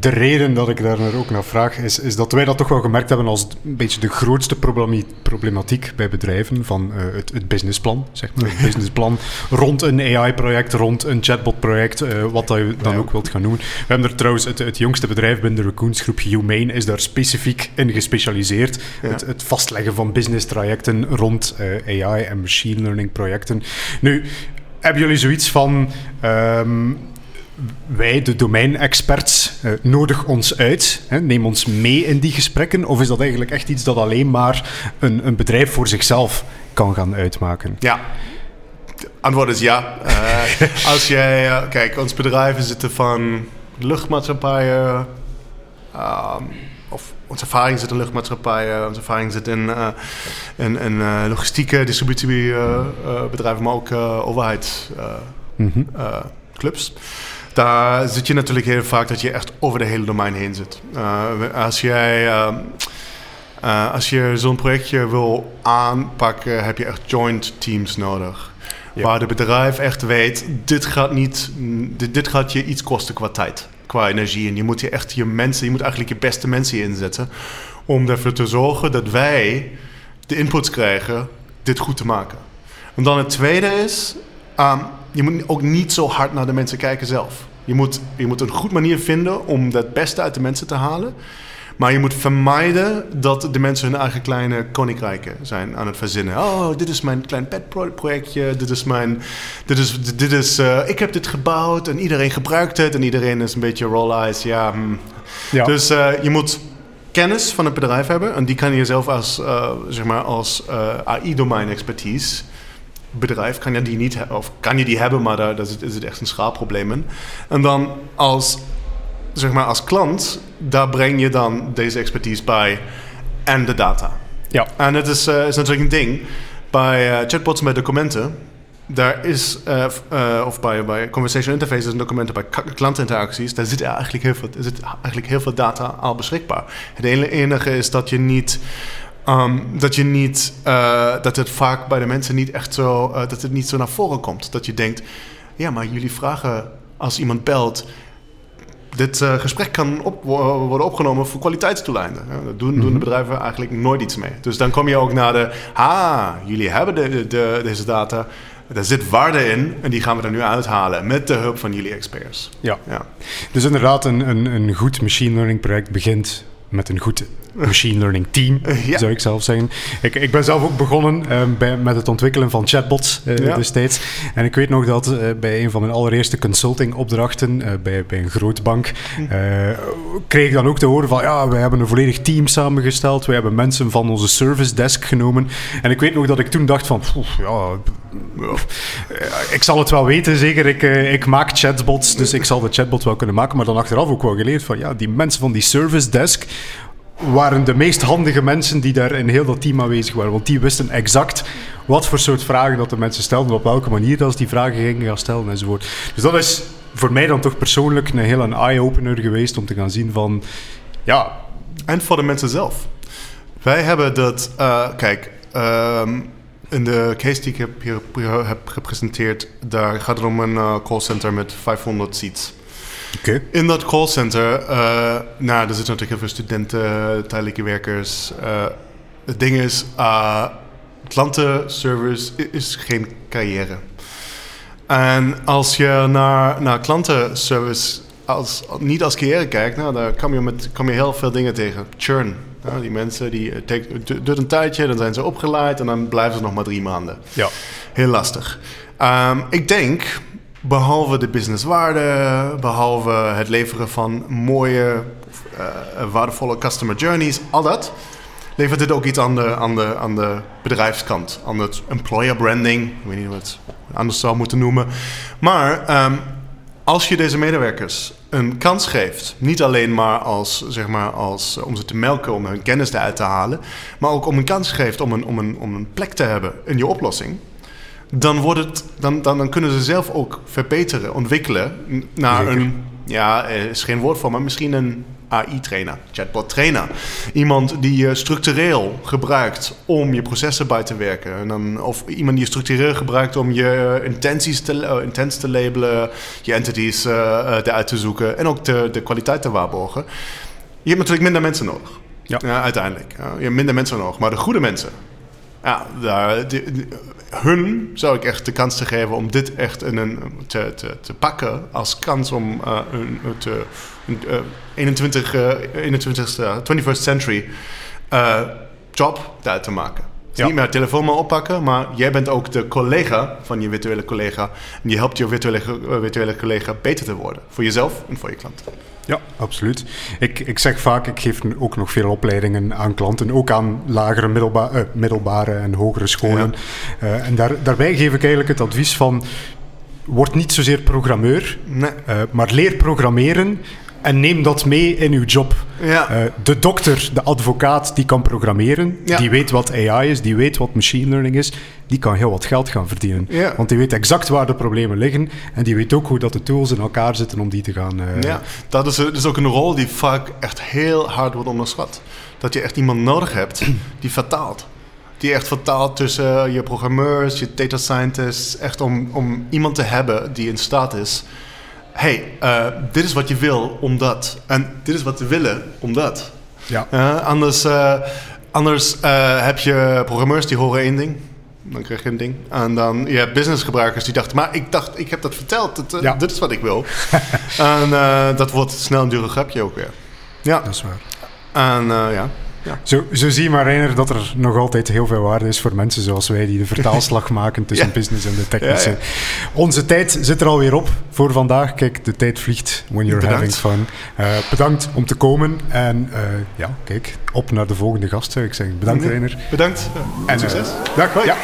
de reden dat ik daar ook naar vraag is, is dat wij dat toch wel gemerkt hebben als een beetje de grootste problematiek bij bedrijven van eh, het, het businessplan. Zeg maar. Het businessplan rond een AI-project, rond een chatbot-project, eh, wat dat je dan ook wilt gaan noemen. We hebben er trouwens het, het jongste bedrijf binnen de Raccoons groep, Humane, is daar specifiek in gespecialiseerd. Ja. Het, het vastleggen van business-trajecten rond eh, AI en machine learning projecten. Nu, hebben jullie zoiets van... ehm, wij, de domeinexperts, eh nodig ons uit. Hè, neem ons mee in die gesprekken. Of is dat eigenlijk echt iets dat alleen maar een, een bedrijf voor zichzelf kan gaan uitmaken? Ja. Het antwoord is ja. Eh, als jij, eh, kijk, ons bedrijven zitten van luchtmaatschappijen, ehm, of onze ervaring zit in luchtmaatschappijen, onze ervaring zit in, in, in logistieke distributiebedrijven, maar ook uh, overheidsclubs. Daar zit je natuurlijk heel vaak dat je echt over de hele domein heen zit. Uh, als jij. Uh, uh, als je zo'n projectje wil aanpakken, heb je echt joint teams nodig. Ja. Waar de bedrijf echt weet, dit gaat, niet, dit, dit, gaat je iets kosten qua tijd, qua energie. En je moet je echt je mensen, je moet eigenlijk je beste mensen inzetten om ervoor te zorgen dat wij de inputs krijgen dit goed te maken. En dan het tweede is, um, je moet ook niet zo hard naar de mensen kijken zelf. Je moet, je moet een goed manier vinden om het beste uit de mensen te halen. Maar je moet vermijden dat de mensen hun eigen kleine koninkrijken zijn aan het verzinnen. Oh, dit is mijn klein pet-projectje. Dit is mijn. Dit is. Dit is uh, ik heb dit gebouwd en iedereen gebruikt het. En iedereen is een beetje roll eyes. Ja. Hmm. ja. Dus uh, je moet kennis van het bedrijf hebben. En die kan je zelf als, uh, zeg maar, als AI-domein-expertise bedrijf kan je die niet of kan je die hebben, maar daar, daar is het echt een schaalprobleem in. En dan als zeg maar als klant, daar breng je dan deze expertise bij en de data. Ja. En het is, uh, is natuurlijk een ding bij uh, chatbots met documenten. Daar is, uh, of bij, bij conversation interfaces en documenten, bij klantinteracties, daar zit eigenlijk heel veel, zit eigenlijk heel veel data al beschikbaar. Het enige is dat je niet Um, dat je niet, uh, dat het vaak bij de mensen niet echt zo, uh, dat het niet zo naar voren komt. Dat je denkt, ja, maar jullie vragen als iemand belt, dit uh, gesprek kan op, worden opgenomen voor kwaliteitstoeleinden. Dat doen, mm -hmm. doen, de bedrijven eigenlijk nooit iets mee. Dus dan kom je ook naar de, ah, jullie hebben de, de, deze data, daar zit waarde in en die gaan we er nu uithalen met de hulp van jullie experts. Ja, ja. dus inderdaad, een, een, een goed machine learning project begint met een goed machine learning team, ja. zou ik zelf zeggen. Ik, ik ben zelf ook begonnen uh, bij, met het ontwikkelen van chatbots uh, ja. destijds. En ik weet nog dat uh, bij een van mijn allereerste consulting opdrachten bij, bij een grote bank kreeg ik dan ook te horen van ja, we hebben een volledig team samengesteld. We hebben mensen van onze service desk genomen. En ik weet nog dat ik toen dacht van ja, ik zal het wel weten, zeker. Ik, ik maak chatbots, dus ik zal de chatbot wel kunnen maken. Maar dan achteraf ook wel geleerd van ja, die mensen van die service desk waren de meest handige mensen die daar in heel dat team aanwezig waren. Want die wisten exact wat voor soort vragen dat de mensen stelden, op welke manier dat ze die vragen gingen gaan stellen enzovoort. Dus dat is voor mij dan toch persoonlijk een hele eye-opener geweest om te gaan zien van, ja... En voor de mensen zelf. Wij hebben dat, uh, kijk, um, in de case die ik heb hier, heb gepresenteerd, daar gaat het om een uh, callcenter met 500 seats. Okay. In dat callcenter, uh, nou, er zitten natuurlijk heel veel studenten, tijdelijke werkers. Uh, het ding is, uh, klantenservice is geen carrière. En als je naar, naar klantenservice als, niet als carrière kijkt, nou, daar kom je, met, kom je heel veel dingen tegen. Churn. Nou, die mensen, die, het het duurt een tijdje, dan zijn ze opgeleid en dan blijven ze nog maar drie maanden. Ja. Heel lastig. Ehm, ik denk, behalve de businesswaarde, behalve het leveren van mooie, eh, waardevolle customer journeys, al dat, levert dit ook iets aan de, aan de, aan de bedrijfskant. Aan het employer branding, ik weet niet hoe het anders zou moeten noemen. Maar ehm, als je deze medewerkers een kans geeft, niet alleen maar, als, zeg maar als, eh, om ze te melken, om hun kennis eruit te halen, maar ook om een kans geeft om een, om een, om een plek te hebben in je oplossing, dan, wordt het, dan, dan, dan kunnen ze zelf ook verbeteren, ontwikkelen naar Zeker. een, ja, er is geen woord voor, maar misschien een AI-trainer, chatbot-trainer. Iemand die je structureel gebruikt om je processen bij te werken. En dan, of iemand die je structureel gebruikt om je intenties te, eh, intents te labelen, je entities eh, eh, eruit te zoeken en ook de, de kwaliteit te waarborgen. Je hebt natuurlijk minder mensen nodig. Ja. uiteindelijk. Ja, je hebt minder mensen nodig, maar de goede mensen. Ja, hun zou ik echt de kans te geven om dit echt in een, te, te, te pakken als kans om eh, een, te, een eh, 21, eh 21ste, 21st century eh, job daar te maken. Ja. Niet meer het telefoon maar oppakken, maar jij bent ook de collega van je virtuele collega. En je helpt je virtuele, eh, virtuele collega beter te worden. Voor jezelf en voor je klant. Ja, absoluut. Ik, ik zeg vaak, ik geef ook nog veel opleidingen aan klanten, ook aan lagere, middelba eh, middelbare en hogere scholen. Eh, en daar, daarbij geef ik eigenlijk het advies van, word niet zozeer programmeur, Nee. eh, maar leer programmeren en neem dat mee in uw job. Ja. Eh, de dokter, de advocaat, die kan programmeren, Ja. die weet wat AI is, die weet wat machine learning is, die kan heel wat geld gaan verdienen. Ja. Want die weet exact waar de problemen liggen en die weet ook hoe dat de tools in elkaar zitten om die te gaan... eh, Ja, dat is, is ook een rol die vaak echt heel hard wordt onderschat. Dat je echt iemand nodig hebt die vertaalt. Die echt vertaalt tussen je programmeurs, je data scientists. Echt om, om iemand te hebben die in staat is. Hey, eh, dit is wat je wil omdat. En dit is wat we willen omdat. Ja. Eh, anders eh, anders heb je programmeurs die horen één ding. Dan krijg je een ding. En dan je hebt businessgebruikers die dachten... maar ik dacht, ik heb dat verteld. Ja. Dit is wat ik wil. en dat wordt snel een dure grapje ook weer. Ja, Dat is waar. en eh, ja. Zo, zo zie je maar, Reiner, dat er nog altijd heel veel waarde is voor mensen zoals wij die de vertaalslag maken tussen Ja. business en de technische. Ja. Onze tijd zit er alweer op voor vandaag. Kijk, de tijd vliegt when you're Bedankt. having fun. Eh, bedankt om te komen. En eh, ja, kijk, op naar de volgende gast zou ik zeggen. Bedankt. Reiner. Bedankt. En succes. eh, dag. Ja.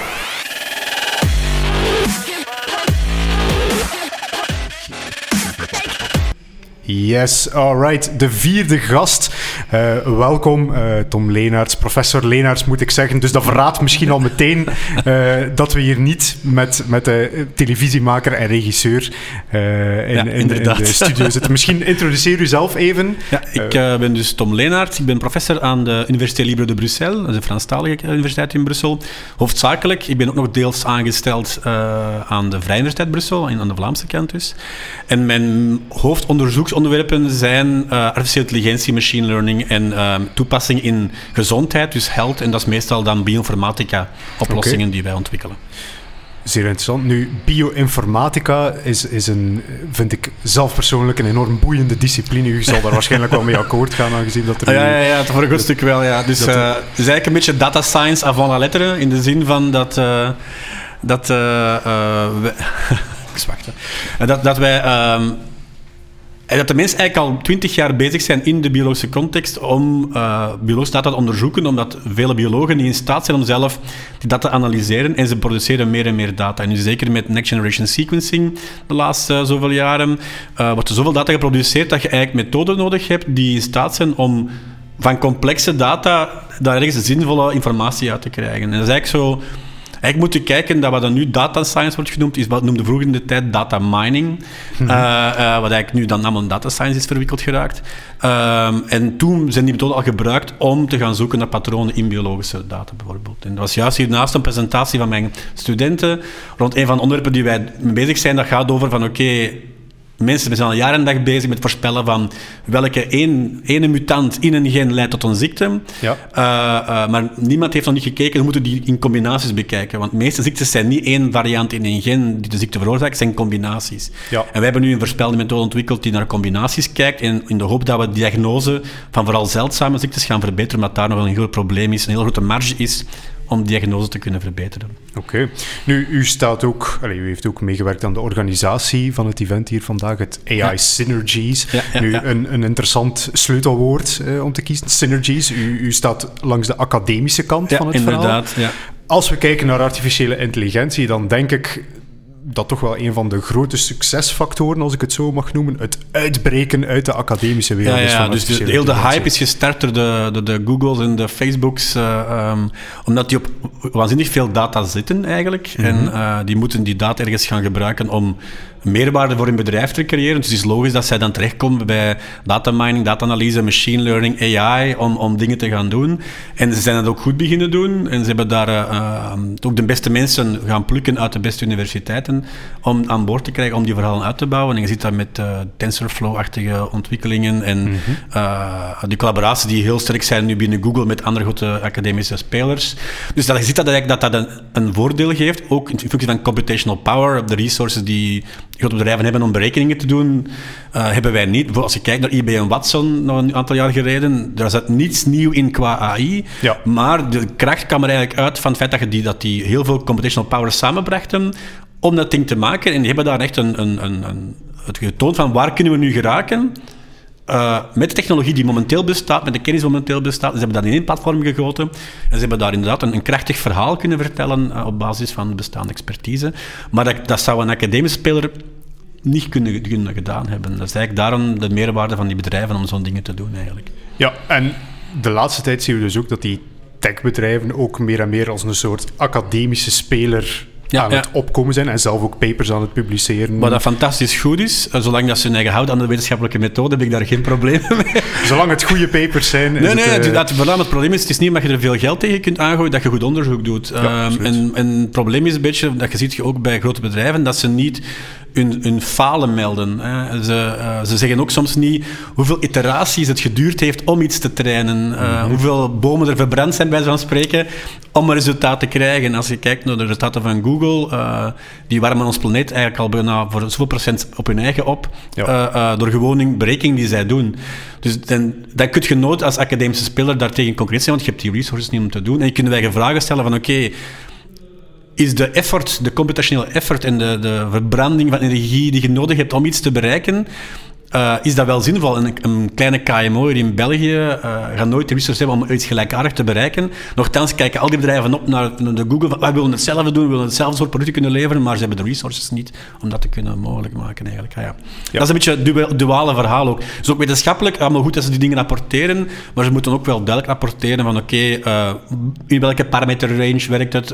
Yes, alright. De vierde gast. Eh, welkom, eh, Tom Leenaerts. Professor Leenaerts moet ik zeggen. Dus dat verraadt misschien al meteen eh, dat we hier niet met, met de televisiemaker en regisseur in, Ja, in, in inderdaad. de studio zitten. Misschien introduceer u zelf even. Ja, ik ben dus Tom Leenaert. Ik ben professor aan de Université Libre de Bruxelles, dat is een Franstalige universiteit in Brussel. Hoofdzakelijk, ik ben ook nog deels aangesteld aan de Vrije Universiteit Brussel, en aan de Vlaamse kant dus. En mijn hoofdonderzoeksonderwerpen zijn eh, artificiële intelligentie, machine learning en eh, toepassing in gezondheid, dus health. En dat is meestal dan bioinformatica oplossingen die wij ontwikkelen. Zeer interessant. Nu, bioinformatica is, is een, vind ik zelf persoonlijk een enorm boeiende discipline. U zal daar waarschijnlijk wel mee akkoord gaan, aangezien dat er... Ah, ja, ja, ja, voor een goed stuk wel, ja. Dus eh, het is eigenlijk een beetje data science avant la lettre, in de zin van dat... eh, dat eh, we- ik zwakte. Dat, dat wij... ehm, dat de mensen eigenlijk al twintig jaar bezig zijn in de biologische context om eh biologische data te onderzoeken, omdat vele biologen niet in staat zijn om zelf die data te analyseren en ze produceren meer en meer data. En nu zeker met next generation sequencing de laatste eh, zoveel jaren eh, wordt er zoveel data geproduceerd dat je eigenlijk methoden nodig hebt die in staat zijn om van complexe data daar ergens zinvolle informatie uit te krijgen. En dat is eigenlijk zo... Eigenlijk moet je kijken dat wat dan nu data science wordt genoemd, is wat noemde vroeger in de tijd data mining. Mhm. Eh, eh, wat eigenlijk nu dan allemaal in data science is verwikkeld geraakt. Ehm, en toen zijn die methoden al gebruikt om te gaan zoeken naar patronen in biologische data bijvoorbeeld. En dat was juist hiernaast een presentatie van mijn studenten rond een van de onderwerpen die wij mee bezig zijn. Dat gaat over van oké, mensen zijn al jaren en dag bezig met voorspellen van welke één, ene mutant in een gen leidt tot een ziekte. Ja. Uh, uh, maar niemand heeft nog niet gekeken, we moeten die in combinaties bekijken. Want de meeste ziektes zijn niet één variant in een gen die de ziekte veroorzaakt, zijn combinaties. Ja. En wij hebben nu een voorspellende methode ontwikkeld die naar combinaties kijkt en in de hoop dat we de diagnose van vooral zeldzame ziektes gaan verbeteren, omdat daar nog een heel groot probleem is, een heel grote marge is om diagnose te kunnen verbeteren. Oké. Nu, u staat ook, allez, u heeft ook meegewerkt aan de organisatie van het event hier vandaag, het AI Ja. Synergies. Ja, ja, nu. Een, een interessant sleutelwoord eh, om te kiezen, Synergies. U, u staat langs de academische kant van het verhaal. inderdaad. Ja. Als we kijken naar artificiële intelligentie, dan denk ik dat toch wel een van de grote succesfactoren, als ik het zo mag noemen, het uitbreken uit de academische wereld Ja, ja van dus de, heel de hype is gestart door de, de, de Googles en de Facebooks, eh, ehm, omdat die op waanzinnig veel data zitten eigenlijk. Mhm. En eh, die moeten die data ergens gaan gebruiken om meerwaarde voor hun bedrijf te creëren. Dus het is logisch dat zij dan terechtkomen bij data mining, data-analyse, machine learning, AI, om, om dingen te gaan doen. En ze zijn het ook goed beginnen doen. En ze hebben daar eh, eh, ook de beste mensen gaan plukken uit de beste universiteiten om aan boord te krijgen, om die verhalen uit te bouwen. En je ziet dat met eh, TensorFlow-achtige ontwikkelingen en eh, die collaboraties die heel sterk zijn nu binnen Google met andere grote academische spelers. Dus dat, je ziet dat eigenlijk dat, dat een, een voordeel geeft, ook in functie van computational power, de resources die grote bedrijven hebben om berekeningen te doen, eh, hebben wij niet. Als je kijkt naar IBM Watson, nog een aantal jaar geleden, daar zat niets nieuw in qua AI, Ja. maar de kracht kwam er eigenlijk uit van het feit dat, je die, dat die heel veel computational power samenbrachten om dat ding te maken. En die hebben daar echt een, een, een, een, het getoond van waar kunnen we nu geraken eh, met de technologie die momenteel bestaat, met de kennis die momenteel bestaat. Ze hebben dat in één platform gegoten. En ze hebben daar inderdaad een, een krachtig verhaal kunnen vertellen eh, op basis van de bestaande expertise. Maar dat, dat zou een academische speler niet kunnen, kunnen gedaan hebben. Dat is eigenlijk daarom de meerwaarde van die bedrijven om zo'n dingen te doen eigenlijk. Ja, en de laatste tijd zien we dus ook dat die techbedrijven ook meer en meer als een soort academische speler Ja, aan het opkomen zijn en zelf ook papers aan het publiceren. Wat dat fantastisch goed is, eh, zolang dat ze hun eigen houden aan de wetenschappelijke methode, heb ik daar geen probleem mee. Zolang het goede papers zijn. Nee, nee, het, het, eh, het, probleem is, het is niet omdat je er veel geld tegen kunt aangooien dat je goed onderzoek doet. Absoluut. en, en het probleem is een beetje, dat je ziet ook bij grote bedrijven, dat ze niet hun, hun falen melden. Hè. Ze, eh, ze zeggen ook soms niet hoeveel iteraties het geduurd heeft om iets te trainen. eh, Mhm. Hoeveel bomen er verbrand zijn, bij zo'n spreken, om een resultaat te krijgen. Als je kijkt naar de resultaten van Google, eh, die warmen ons planeet eigenlijk al bijna voor zoveel procent op hun eigen op, Ja. door gewoon een berekening die zij doen. Dus dan, dan kun je nooit als academische speler daartegen concreet zijn, want je hebt die resources niet om te doen. En je kunt eigen vragen stellen van oké, is de effort, de computationele effort en de, de verbranding van energie die je nodig hebt om iets te bereiken, eh, is dat wel zinvol? Een, een kleine KMO hier in België eh, gaat nooit de resources hebben om iets gelijkaardigs te bereiken. Nochtans kijken al die bedrijven op naar, naar de Google van wij willen hetzelfde doen, we willen hetzelfde soort producten kunnen leveren, maar ze hebben de resources niet om dat te kunnen mogelijk maken eigenlijk. Ah, ja. Dat is een beetje het dual- duale verhaal ook. Het is ook wetenschappelijk allemaal goed dat ze die dingen rapporteren, maar ze moeten ook wel duidelijk rapporteren van oké, eh, in welke parameter range werkt het,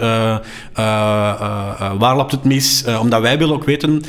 waar loopt het mis, omdat wij willen ook weten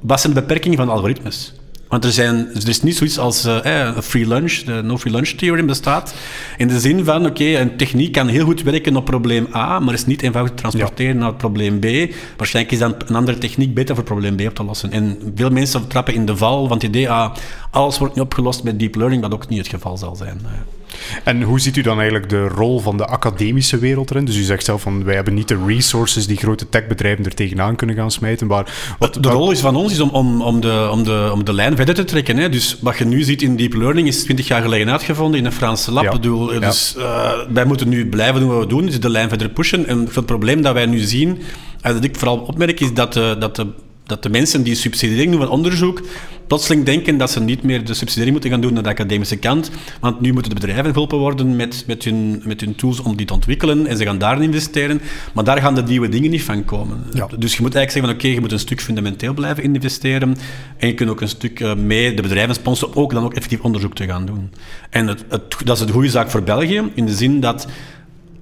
wat zijn de beperkingen van algoritmes. Want er, zijn, er is niet zoiets als eh, eh, free lunch, de no free lunch theorem bestaat. In de zin van, oké, een techniek kan heel goed werken op probleem A, maar is niet eenvoudig te transporteren naar probleem B. Waarschijnlijk is dan een andere techniek beter voor probleem B op te lossen. En veel mensen trappen in de val van het idee, ah, alles wordt nu opgelost met deep learning, wat ook niet het geval zal zijn. Eh, En hoe ziet u dan eigenlijk de rol van de academische wereld erin? Dus u zegt zelf van wij hebben niet de resources die grote techbedrijven er tegenaan kunnen gaan smijten. Maar wat, De rol is van ons is om, om, om, de, om, de, om de lijn verder te trekken. Hè. Dus wat je nu ziet in deep learning is 20 jaar geleden uitgevonden in een Franse lab. Ja. Bedoel, Ja. Dus eh, wij moeten nu blijven doen wat we doen, dus de lijn verder pushen. En het probleem dat wij nu zien, en dat ik vooral opmerk, is dat, de, dat, de, dat de mensen die subsidiëring doen van onderzoek, plotseling denken dat ze niet meer de subsidiëring moeten gaan doen naar de academische kant. Want nu moeten de bedrijven geholpen worden met, met, hun, met hun tools om die te ontwikkelen en ze gaan daarin investeren. Maar daar gaan de nieuwe dingen niet van komen. Ja. Dus je moet eigenlijk zeggen van oké, je moet een stuk fundamenteel blijven investeren en je kunt ook een stuk eh, mee de bedrijven sponsoren ook dan ook effectief onderzoek te gaan doen. En het, het, dat is een goede zaak voor België, in de zin dat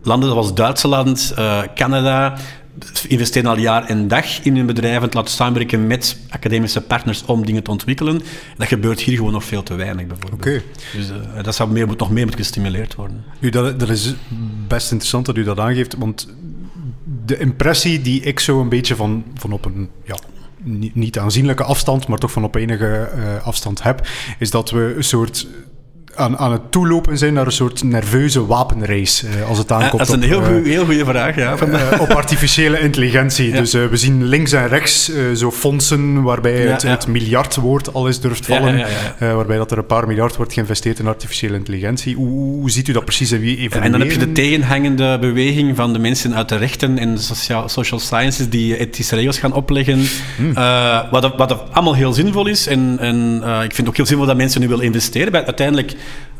landen zoals Duitsland, eh, Canada investeren al jaar en dag in hun bedrijven, het laten samenwerken met academische partners om dingen te ontwikkelen. Dat gebeurt hier gewoon nog veel te weinig, bijvoorbeeld. Oké. Dus eh, dat zou meer, moet- nog meer moeten gestimuleerd worden. Nu, dat, dat is best interessant dat u dat aangeeft, want de impressie die ik zo een beetje van, van op een ja, niet, niet aanzienlijke afstand, maar toch van op enige eh, afstand heb, is dat we een soort aan, aan het toelopen zijn naar een soort nerveuze wapenrace eh, als het Ja, aankomt dat is een op, heel, eh, goeie- heel goede vraag. Ja, van, eh, op artificiële intelligentie. Ja. Dus we zien links en rechts zo fondsen waarbij het, het miljardwoord al eens durft vallen. waarbij dat er een paar miljard wordt geïnvesteerd in artificiële intelligentie. Hoe, hoe ziet u dat precies en wie en dan heb je de tegenhangende beweging van de mensen uit de rechten en de sociaal, social sciences die ethische regels gaan opleggen. Eh, wat, wat allemaal heel zinvol is. En, en ik vind het ook heel zinvol dat mensen nu willen investeren. Bij- Uiteindelijk,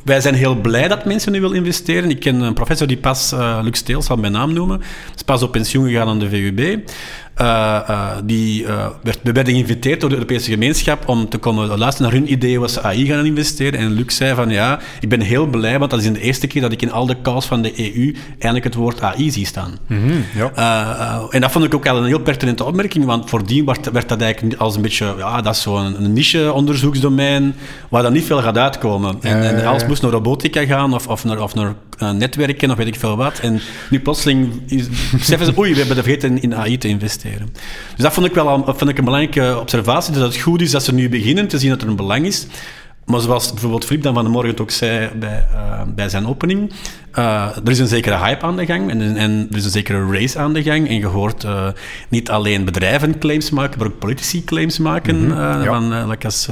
wij zijn heel blij dat mensen nu willen investeren. Ik ken een professor die pas, eh Luc Steels, zal mijn naam noemen, is pas op pensioen gegaan aan de VUB. Eh, eh, die, eh, werd, we werden geïnviteerd door de Europese gemeenschap om te komen luisteren naar hun idee was AI gaan investeren. En Luc zei van ja, ik ben heel blij, want dat is de eerste keer dat ik in al de calls van de EU eindelijk het woord AI zie staan. Mhm, ja. En dat vond ik ook al een heel pertinente opmerking, want voordien werd, werd dat eigenlijk als een beetje, ja, dat is zo'n een niche-onderzoeksdomein waar dan niet veel gaat uitkomen. En, en alles moest naar robotica gaan of, of naar, of naar netwerken of weet ik veel wat. En nu plotseling is, beseffen ze, oei, we hebben vergeten in, in AI te investeren. Dus dat vond ik wel vond ik een belangrijke observatie, dus dat het goed is dat ze nu beginnen te zien dat er een belang is. Maar zoals bijvoorbeeld Filip dan van de morgen het ook zei bij, eh, bij zijn opening, eh, er is een zekere hype aan de gang en, en er is een zekere race aan de gang. En je hoort eh, niet alleen bedrijven claims maken, maar ook politici claims maken. ja. van, like als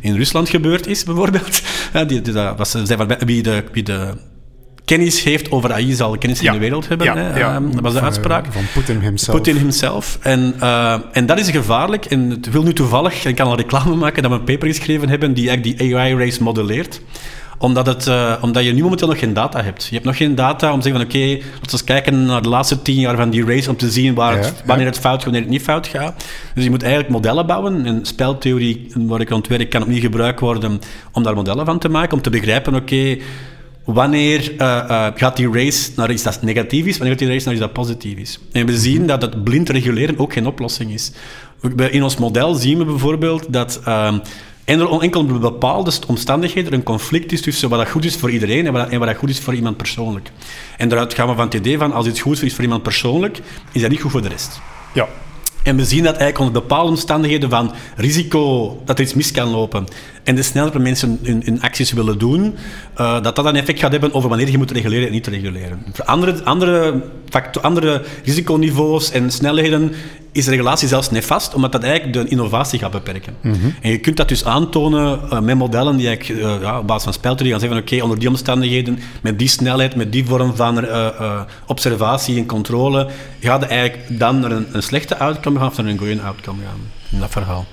in Rusland gebeurd is, bijvoorbeeld. Die, die, dat was, ze zei van, wie, de, wie de kennis heeft over AI zal kennis Ja. in de wereld hebben. Ja, hè. ja. Ehm, dat was de Van, uitspraak. eh, Van Poetin himself. Putin himself. En, eh, en dat is gevaarlijk. En het wil nu toevallig, en ik kan al reclame maken, dat we een paper geschreven hebben die eigenlijk die AI-race modelleert omdat, het, eh, omdat je nu momenteel nog geen data hebt. Je hebt nog geen data om te zeggen van oké, laten we eens kijken naar de laatste tien jaar van die race om te zien waar het, Ja, ja. wanneer het fout gaat, wanneer het niet fout gaat. Dus je moet eigenlijk modellen bouwen. En speltheorie, waar ik aan het werk, kan opnieuw gebruikt worden om daar modellen van te maken. Om te begrijpen, oké, wanneer eh, eh, gaat die race naar iets dat negatief is, wanneer gaat die race naar iets dat positief is. En we zien dat het blind reguleren ook geen oplossing is. In ons model zien we bijvoorbeeld dat ehm, enkel bepaalde omstandigheden een conflict is tussen wat dat goed is voor iedereen en wat, en wat dat goed is voor iemand persoonlijk. En daaruit gaan we van het idee van als iets goed is voor iemand persoonlijk, is dat niet goed voor de rest. Ja. En we zien dat eigenlijk onder bepaalde omstandigheden van risico dat er iets mis kan lopen en de waarop mensen hun, acties willen doen, eh, dat dat een effect gaat hebben over wanneer je moet reguleren en niet reguleren. Voor andere, andere, andere risiconiveaus en snelheden is de regulatie zelfs nefast, omdat dat eigenlijk de innovatie gaat beperken. En je kunt dat dus aantonen eh, met modellen die eigenlijk, eh, ja, op basis van speltheorie gaan zeggen van oké, onder die omstandigheden, met die snelheid, met die vorm van eh, observatie en controle, ga je eigenlijk dan naar een, een slechte outcome gaan of naar een goede outcome gaan in dat verhaal.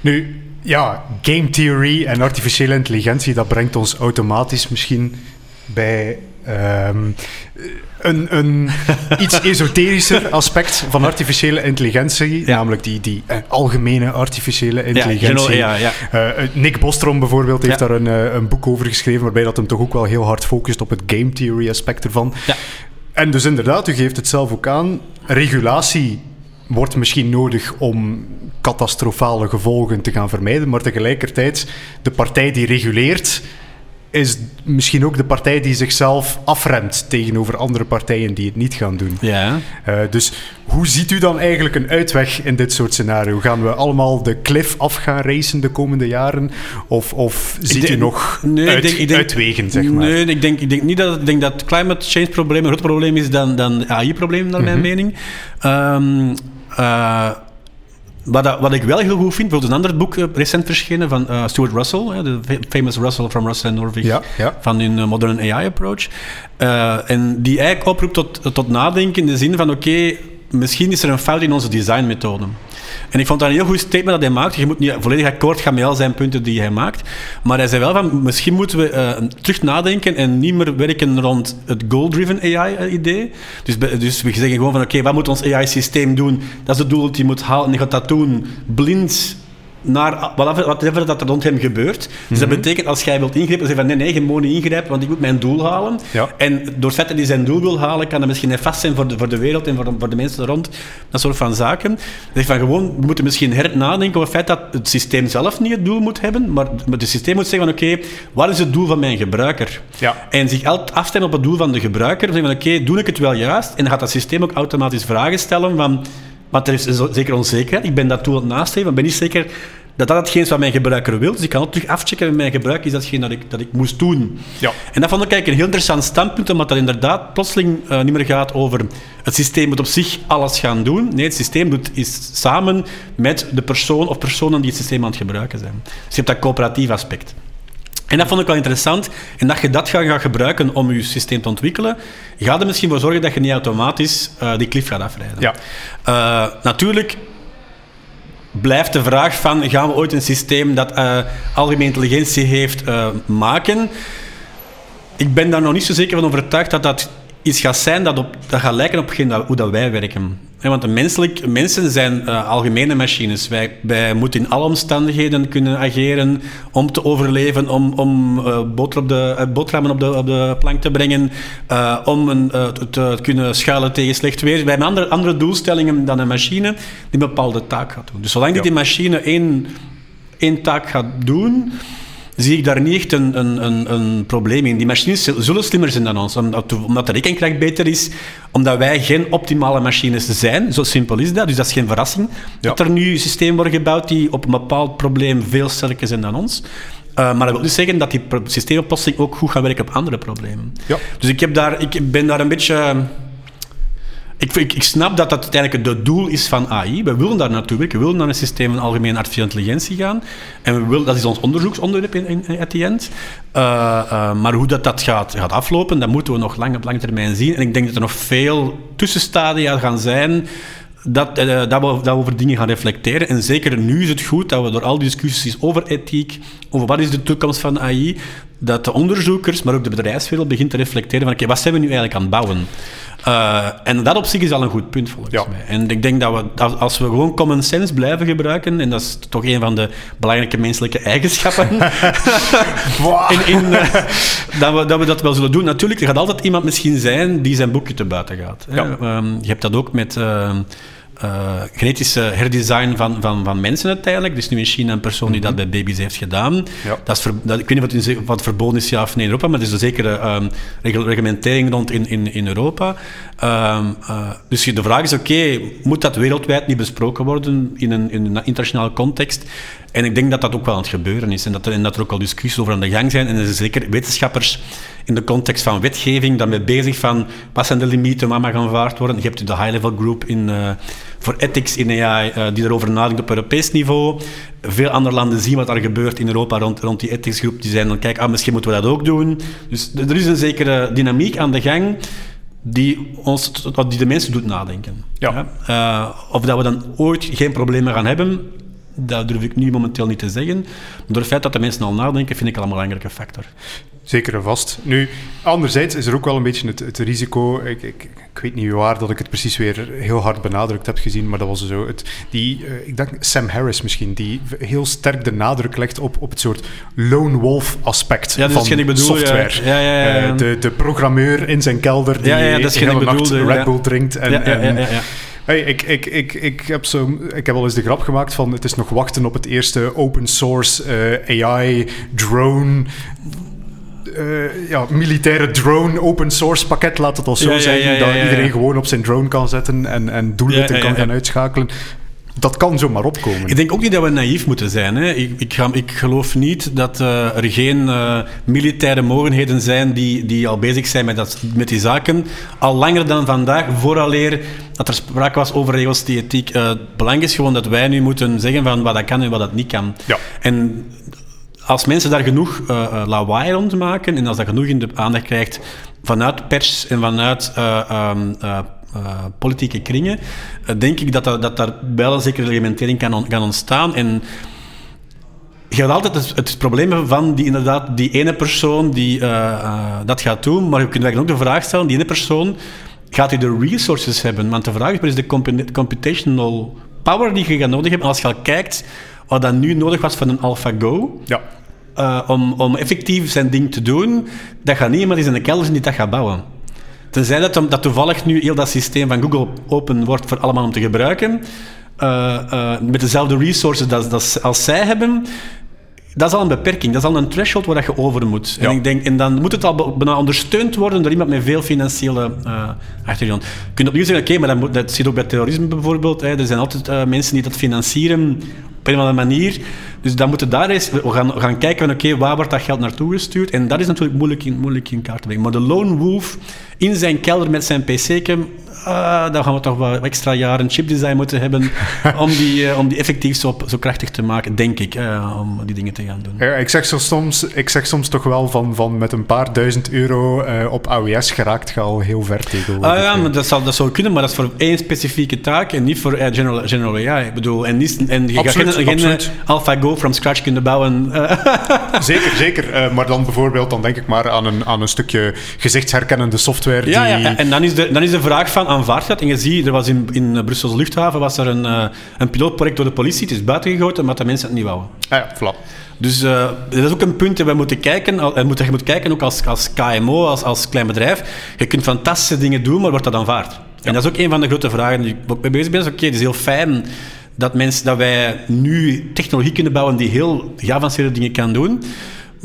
Nu, ja, game theory en artificiële intelligentie, dat brengt ons automatisch misschien bij ehm, een, een iets esoterischer aspect van artificiële intelligentie, Ja. namelijk die, die eh, algemene artificiële intelligentie. ja, ja. Eh, eh, Nick Bostrom bijvoorbeeld heeft daar een, een boek over geschreven, waarbij dat hem toch ook wel heel hard focust op het game theory aspect ervan. Ja. En dus inderdaad, u geeft het zelf ook aan, regulatie wordt misschien nodig om catastrofale gevolgen te gaan vermijden, maar tegelijkertijd, de partij die reguleert, is misschien ook de partij die zichzelf afremt tegenover andere partijen die het niet gaan doen. Ja. Eh, dus hoe ziet u dan eigenlijk een uitweg in dit soort scenario? Gaan we allemaal de cliff af gaan racen de komende jaren? Of, of ziet u nog nee, ik denk- ik denk- uitwegen, zeg maar? Nee, ik denk, ik denk niet dat, ik denk dat het climate change probleem een groter probleem is dan, dan AI-probleem, naar mijn mening. Ehm, eh, wat, dat- wat ik wel heel goed vind, bijvoorbeeld een ander boek eh, recent verschenen van eh, Stuart Russell, hè, de fa- famous Russell from Russell and Norvig, Ja, ja. van hun eh, Modern AI Approach. En die eigenlijk oproept tot, tot nadenken in de zin van, oké, misschien is er een fout in onze designmethoden. En ik vond dat een heel goed statement dat hij maakt. Je moet niet volledig akkoord gaan met al zijn punten die hij maakt. Maar hij zei wel van, misschien moeten we eh, terug nadenken en niet meer werken rond het goal-driven AI-idee. Dus, be- dus we zeggen gewoon van, oké, wat moet ons AI-systeem doen? Dat is het doel dat hij moet halen. En je gaat dat doen blind naar whatever, dat er rond hem gebeurt. Dus dat betekent, als jij wilt ingrijpen, dan zeg je van nee, nee, je moet niet ingrijpen, want ik moet mijn doel halen. Ja. En door het feit dat hij zijn doel wil halen, kan dat misschien vast zijn voor de, voor de wereld en voor de, voor de mensen er rond. Dat soort van zaken. Zeg van gewoon, we moeten misschien her nadenken over het feit dat het systeem zelf niet het doel moet hebben, maar, maar het systeem moet zeggen van oké, wat is het doel van mijn gebruiker? Ja. En zich altijd afstemmen op het doel van de gebruiker. Zeggen van oké, doe ik het wel juist? En dan gaat dat systeem ook automatisch vragen stellen van Want er is zo- zeker onzekerheid. Ik ben dat toe aan het nastreven, maar ik ben niet zeker dat dat hetgeen is wat mijn gebruiker wil. Dus ik kan ook terug afchecken met mijn gebruik, is datgene dat ik, dat ik moest doen. Ja. En dat vond ik eigenlijk een heel interessant standpunt, omdat dat inderdaad plotseling eh, niet meer gaat over het systeem moet op zich alles gaan doen. Nee, het systeem doet is samen met de persoon of personen die het systeem aan het gebruiken zijn. Dus je hebt dat coöperatief aspect. En dat vond ik wel interessant. En dat je dat gaat gaan gebruiken om je systeem te ontwikkelen, gaat er misschien voor zorgen dat je niet automatisch eh, die cliff gaat afrijden. Ja. Eh, natuurlijk blijft de vraag van, gaan we ooit een systeem dat eh, algemene intelligentie heeft maken? Ik ben daar nog niet zo zeker van overtuigd dat dat iets gaat zijn dat, op, dat gaat lijken op hoe dat wij werken. Want menselijk, mensen zijn eh, algemene machines. Wij, wij moeten in alle omstandigheden kunnen ageren om te overleven, om, om eh, boter op de, eh, boterhammen op de, op de plank te brengen, om een, te, kunnen schuilen tegen slecht weer. Wij hebben andere, andere doelstellingen dan een machine die een bepaalde taak gaat doen. Dus zolang die, Ja. die machine één, één taak gaat doen, zie ik daar niet echt een, een, een, een probleem in. Die machines zullen slimmer zijn dan ons, omdat, omdat de rekenkracht beter is, omdat wij geen optimale machines zijn. Zo simpel is dat. Dus dat is geen verrassing dat er nu systemen worden gebouwd die op een bepaald probleem veel sterker zijn dan ons. Eh, maar dat wil niet zeggen dat die plotseling ook goed gaan werken op andere problemen. Ja. Dus ik, heb daar, ik ben daar een beetje... Ik, ik, snap dat dat uiteindelijk het doel is van AI. We willen daar naartoe werken. We willen naar een systeem van algemene artificiële intelligentie gaan. En we willen, dat is ons onderzoeksonderwerp in, in, at the. Eh, eh, maar hoe dat, dat gaat, gaat aflopen, dat moeten we nog lang op lange termijn zien. En ik denk dat er nog veel tussenstadia gaan zijn dat, eh, dat, we, dat over dingen gaan reflecteren. En zeker nu is het goed dat we door al die discussies over ethiek, over wat is de toekomst van AI, dat de onderzoekers, maar ook de bedrijfswereld begint te reflecteren van oké, wat zijn we nu eigenlijk aan het bouwen? Eh, en dat op zich is al een goed punt volgens Ja. mij. En ik denk dat we, als- we gewoon common sense blijven gebruiken, en dat is toch een van de belangrijke menselijke eigenschappen, in, in, eh, dat, we, dat we dat wel zullen doen. Natuurlijk, er gaat altijd iemand misschien zijn die zijn boekje te buiten gaat. Hè. Ja. Ehm, je hebt dat ook met ehm, eh, genetische herdesign van, van, van mensen uiteindelijk. Er is nu in China een persoon die dat bij baby's heeft gedaan. Ja. Dat is ver- dat, ik weet niet of het, in, het verboden is ja of nee in Europa, maar er is een zekere ehm, reglementering rond in, in, in Europa. Ehm, eh, dus de vraag is, oké, moet dat wereldwijd niet besproken worden in een, in een internationale context? En ik denk dat dat ook wel aan het gebeuren is en dat er, en dat er ook al discussies over aan de gang zijn. En er zijn zeker wetenschappers in de context van wetgeving daarmee bezig van wat zijn de limieten, wat mag aanvaard worden. Je hebt de high-level group in, eh, voor ethics in AI eh, die erover nadenkt op Europees niveau. Veel andere landen zien wat er gebeurt in Europa rond, rond die ethicsgroep. Die zijn dan, kijk, ah, misschien moeten we dat ook doen. Dus er is een zekere dynamiek aan de gang die, ons, die de mensen doet nadenken. Ja. Eh, of dat we dan ooit geen problemen gaan hebben, dat durf ik nu momenteel niet te zeggen. Maar door het feit dat de mensen al nadenken, vind ik al een belangrijke factor. Zeker en vast. Nu, anderzijds is er ook wel een beetje het, het risico. Ik, ik, ik weet niet waar dat ik het precies weer heel hard benadrukt heb gezien, maar dat was zo. Het, die, eh, ik denk Sam Harris misschien, die heel sterk de nadruk legt op, op het soort lone wolf aspect Ja, dat is van ik bedoel, software. Ja, ja. Eh, de, de programmeur in zijn kelder die Ja, ja, dat is hele ik nacht Red. Bull drinkt. En, en-. Hey, ik, ik, ik, ik, heb zo, ik heb wel eens de grap gemaakt van het is nog wachten op het eerste open source eh, AI drone. eh, ja, militaire drone open source pakket, laat het al zo Ja, zijn. ja, ja, dat iedereen gewoon op zijn drone kan zetten en, en doelwitten kan gaan uitschakelen. Dat kan zomaar opkomen. Ik denk ook niet dat we naïef moeten zijn. Hè. Ik, ik, ga, ik geloof niet dat eh, er geen eh, militaire mogenheden zijn die, die al bezig zijn met, dat, met die zaken. Al langer dan vandaag, vooraleer dat er sprake was over regels die ethiek. Eh, het belang is gewoon dat wij nu moeten zeggen van wat dat kan en wat dat niet kan. Ja. En als mensen daar genoeg lawaai rond maken en als dat genoeg in de aandacht krijgt vanuit pers en vanuit ehm, eh, politieke kringen, eh, denk ik dat, dat, dat daar wel een zekere reglementering kan, on- kan ontstaan. En je hebt altijd het, het probleem van die, inderdaad, die ene persoon die eh, dat gaat doen, maar je kunt eigenlijk ook de vraag stellen, die ene persoon, gaat hij de resources hebben? Want de vraag is, wat is de compu- computational power die je gaat nodig hebben? En als je al kijkt wat dat nu nodig was van een AlphaGo, Ja. om, om effectief zijn ding te doen, dat gaat niet iemand in een kelder zijn die dat gaat bouwen. Tenzij dat, dat toevallig nu heel dat systeem van Google open wordt voor allemaal om te gebruiken, eh, eh, met dezelfde resources dat, dat, als zij hebben, dat is al een beperking, dat is al een threshold waar dat je over moet. Ja. En, ik denk, en dan moet het al bijna ondersteund worden door iemand met veel financiële uh, achtergrond. Je kunt opnieuw zeggen, oké, maar dat, moet, dat zit ook bij terrorisme bijvoorbeeld. Hè. Er zijn altijd uh, mensen die dat financieren op een of andere manier. Dus dan moeten daar eens, we gaan, we gaan kijken van oké, waar wordt dat geld naartoe gestuurd? En dat is natuurlijk moeilijk in, moeilijk in kaart te brengen. Maar de lone wolf in zijn kelder met zijn pc-kem, uh, dan gaan we toch wel extra jaren chipdesign moeten hebben om die, uh, om die effectief zo, zo krachtig te maken, denk ik, uh, om die dingen te gaan doen. Ja, ik, zeg zo soms, ik zeg soms toch wel van, van met een paar duizend euro uh, op AWS geraakt je al heel ver tegen. Ah ja, maar dat, zal, dat zou kunnen, maar dat is voor één specifieke taak en niet voor general, general AI. Ik bedoel, en, niet, en je absoluut, gaat geen, geen AlphaGo from scratch kunnen bouwen. zeker, zeker. Maar dan bijvoorbeeld, dan denk ik maar aan een, aan een stukje gezichtsherkennende software. Ja, die... ja, en dan is, de, dan is de vraag van aanvaard. En je ziet, er was in, in Brussels luchthaven was er een, uh, een pilootproject door de politie. Het is buiten gegoten, maar de mensen het niet wouden. Ah ja, voilà. Dus uh, dat is ook een punt dat we moeten kijken. En moet, je moet kijken ook als, als KMO, als, als klein bedrijf. Je kunt fantastische dingen doen, maar wordt dat aanvaard? Ja. En dat is ook een van de grote vragen die ik mee bezig ben. Oké, okay, het is heel fijn dat, mensen, dat wij nu technologie kunnen bouwen die heel geavanceerde dingen kan doen.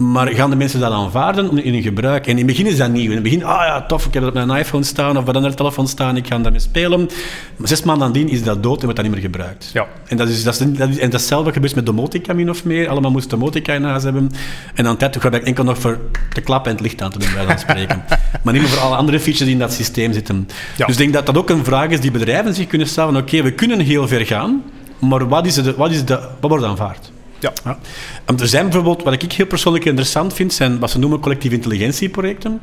Maar gaan de mensen dat aanvaarden in hun gebruik? En in het begin is dat nieuw. In het begin, ah ja, tof, ik heb dat op mijn iPhone staan of op een andere telefoon staan, ik ga daarmee spelen. Maar zes maanden aan dien is dat dood en wordt dat niet meer gebruikt. Ja. En dat is, dat is, dat is, en datzelfde gebeurt met domotica min of meer. Allemaal moesten domotica in huis hebben. En aan tijd gebruik ik enkel nog voor te klappen en het licht aan te doen, bij van spreken. maar niet meer voor alle andere features die in dat systeem zitten. Ja. Dus ik denk dat dat ook een vraag is die bedrijven zich kunnen stellen. Oké, okay, we kunnen heel ver gaan, maar wat, is de, wat, is de, wat wordt aanvaard? Ja. ja. Er zijn bijvoorbeeld, wat ik heel persoonlijk interessant vind, zijn wat ze noemen collectieve intelligentieprojecten.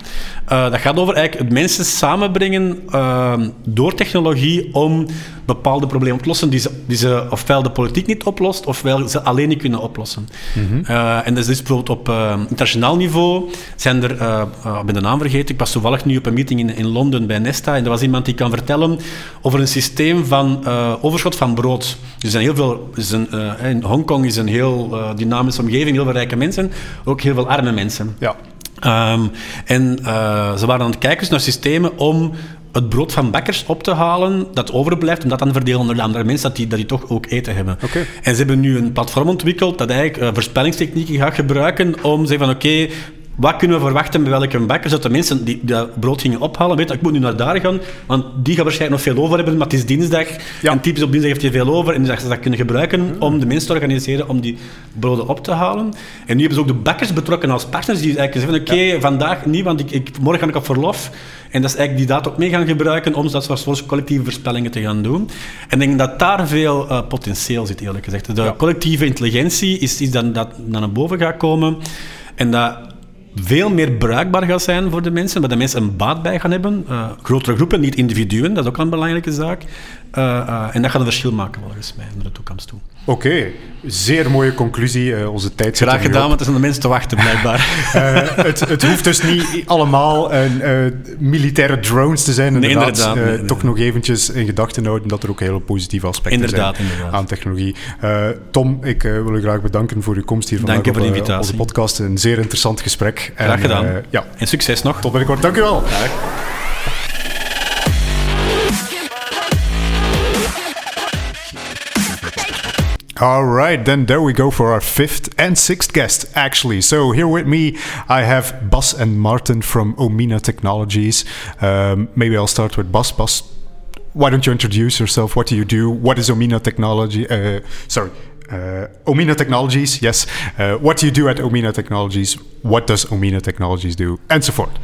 Uh, dat gaat over eigenlijk mensen samenbrengen uh, door technologie om bepaalde problemen op te lossen die ze, die ze ofwel de politiek niet oplost, ofwel ze alleen niet kunnen oplossen. Mm -hmm. uh, en dat is dus bijvoorbeeld op internationaal niveau zijn er, ik ben de naam vergeten, ik was toevallig nu op een meeting in, in Londen bij Nesta en er was iemand die kan vertellen over een systeem van overschot van brood. Er zijn heel veel, een, in Hongkong is een heel dynamische omgeving, heel veel rijke mensen, ook heel veel arme mensen. Ja. Um, en uh, ze waren aan het kijken naar systemen om het brood van bakkers op te halen dat overblijft, om dat dan te verdelen onder de andere mensen, dat die, dat die toch ook eten hebben. Okay. En ze hebben nu een platform ontwikkeld dat eigenlijk uh, voorspellingstechnieken gaat gebruiken om te zeggen van oké, okay, wat kunnen we verwachten bij welke bakker, zodat de mensen die dat brood gingen ophalen weten, ik moet nu naar daar gaan, want die gaan waarschijnlijk nog veel over hebben, maar het is dinsdag, ja. en typisch op dinsdag heeft hij veel over, en dat ze dat kunnen gebruiken om de mensen te organiseren om die broden op te halen. En nu hebben ze ook de bakkers betrokken als partners, die eigenlijk zeggen oké, okay, ja. vandaag niet, want ik, ik, morgen ga ik op verlof, en dat is eigenlijk die data ook mee gaan gebruiken om dat soort collectieve voorspellingen te gaan doen. En ik denk dat daar veel uh, potentieel zit, eerlijk gezegd. De ja. collectieve intelligentie is iets dat, dat naar boven gaat komen, en dat veel meer bruikbaar gaat zijn voor de mensen, waar de mensen een baat bij gaan hebben. Uh, grotere groepen, niet individuen, dat is ook een belangrijke zaak. Uh, uh, en dat gaat een verschil maken, volgens mij, naar de toekomst toe. Oké, okay. zeer mooie conclusie. onze tijd zit Graag gedaan, want er zijn de mensen te wachten, blijkbaar. het, het, hoeft dus niet allemaal militaire drones te zijn. Inderdaad, nee, inderdaad, nee, toch nog eventjes in gedachten houden dat er ook hele positieve aspecten inderdaad, zijn inderdaad. aan technologie. Tom, ik wil u graag bedanken voor uw komst hier vandaag Dank je voor de op, invitatie. onze podcast. Een zeer interessant gesprek. Graag en, gedaan. ja. En succes nog. Tot binnenkort. Dank u wel. Dag. All right, then there we go for our fifth and sixth guest, actually. So here with me, I have Bas and Martin from Omina Technologies. Um, maybe I'll start with Bas. Bas, why don't you introduce yourself? What do you do? What is Omina Technology? Uh, sorry, uh, Omina Technologies. Yes. Uh, what do you do at Omina Technologies? What does Omina Technologies do? And so forth.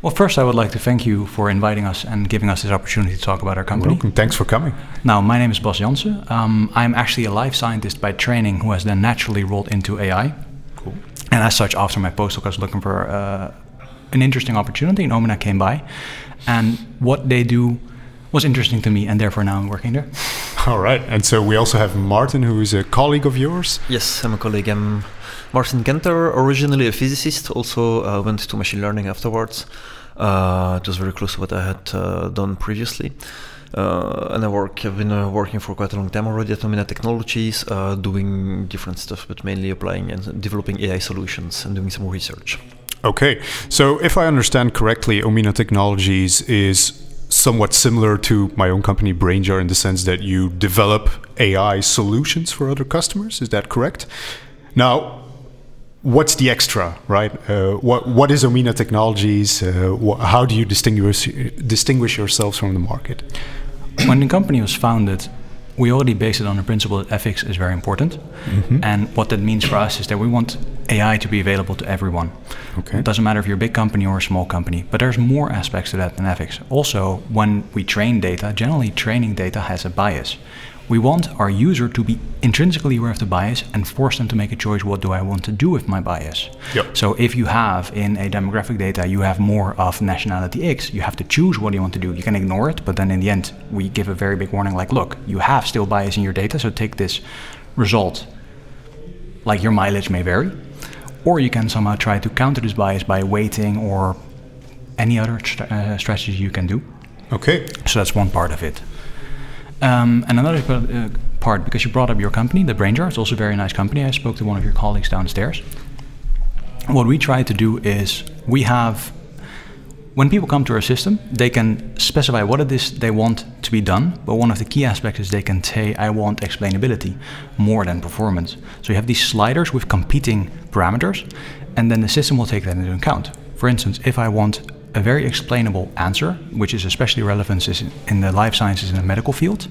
Well, first, I would like to thank you for inviting us and giving us this opportunity to talk about our company. Welcome. Thanks for coming. Now, my name is Bas Janssen. Um, I'm actually a life scientist by training who has then naturally rolled into AI. Cool. And as such, after my postdoc, I was looking for uh, an interesting opportunity, and Omina came by. And what they do was interesting to me, and therefore now I'm working there. All right. And so we also have Martin, who is a colleague of yours. Yes, I'm a colleague. I'm Martin Kenter, originally a physicist, also uh, went to machine learning afterwards. Uh, it was very close to what I had uh, done previously. Uh, and I work. I've been uh, working for quite a long time already at Omina Technologies, uh, doing different stuff, but mainly applying and developing AI solutions and doing some research. Okay, so if I understand correctly, Omina Technologies is somewhat similar to my own company, Brainjar, in the sense that you develop AI solutions for other customers. Is that correct? Now, what's the extra, right? Uh, what what is Omena Technologies? Uh, wh- how do you distinguish distinguish yourselves from the market? when the company was founded, we already based it on the principle that ethics is very important. And what that means for us is that we want AI to be available to everyone. Okay. It doesn't matter if you're a big company or a small company, but there's more aspects to that than ethics. Also, when we train data, generally training data has a bias. We want our user to be intrinsically aware of the bias and force them to make a choice what do I want to do with my bias? Yep. So if you have in a demographic data you have more of nationality X, you have to choose what you want to do. You can ignore it, but then in the end we give a very big warning like look, you have still bias in your data, so take this result. Like your mileage may vary. Or you can somehow try to counter this bias by weighting or any other stra- uh, strategy you can do. Okay. So that's one part of it. Um, and another part, uh, part, because you brought up your company, the Brainjar, it's also a very nice company. I spoke to one of your colleagues downstairs. What we try to do is we have, when people come to our system, they can specify what it is they want to be done. But one of the key aspects is they can say, I want explainability more than performance. So you have these sliders with competing parameters, and then the system will take that into account. For instance, if I want a very explainable answer, which is especially relevant in the life sciences and the medical field,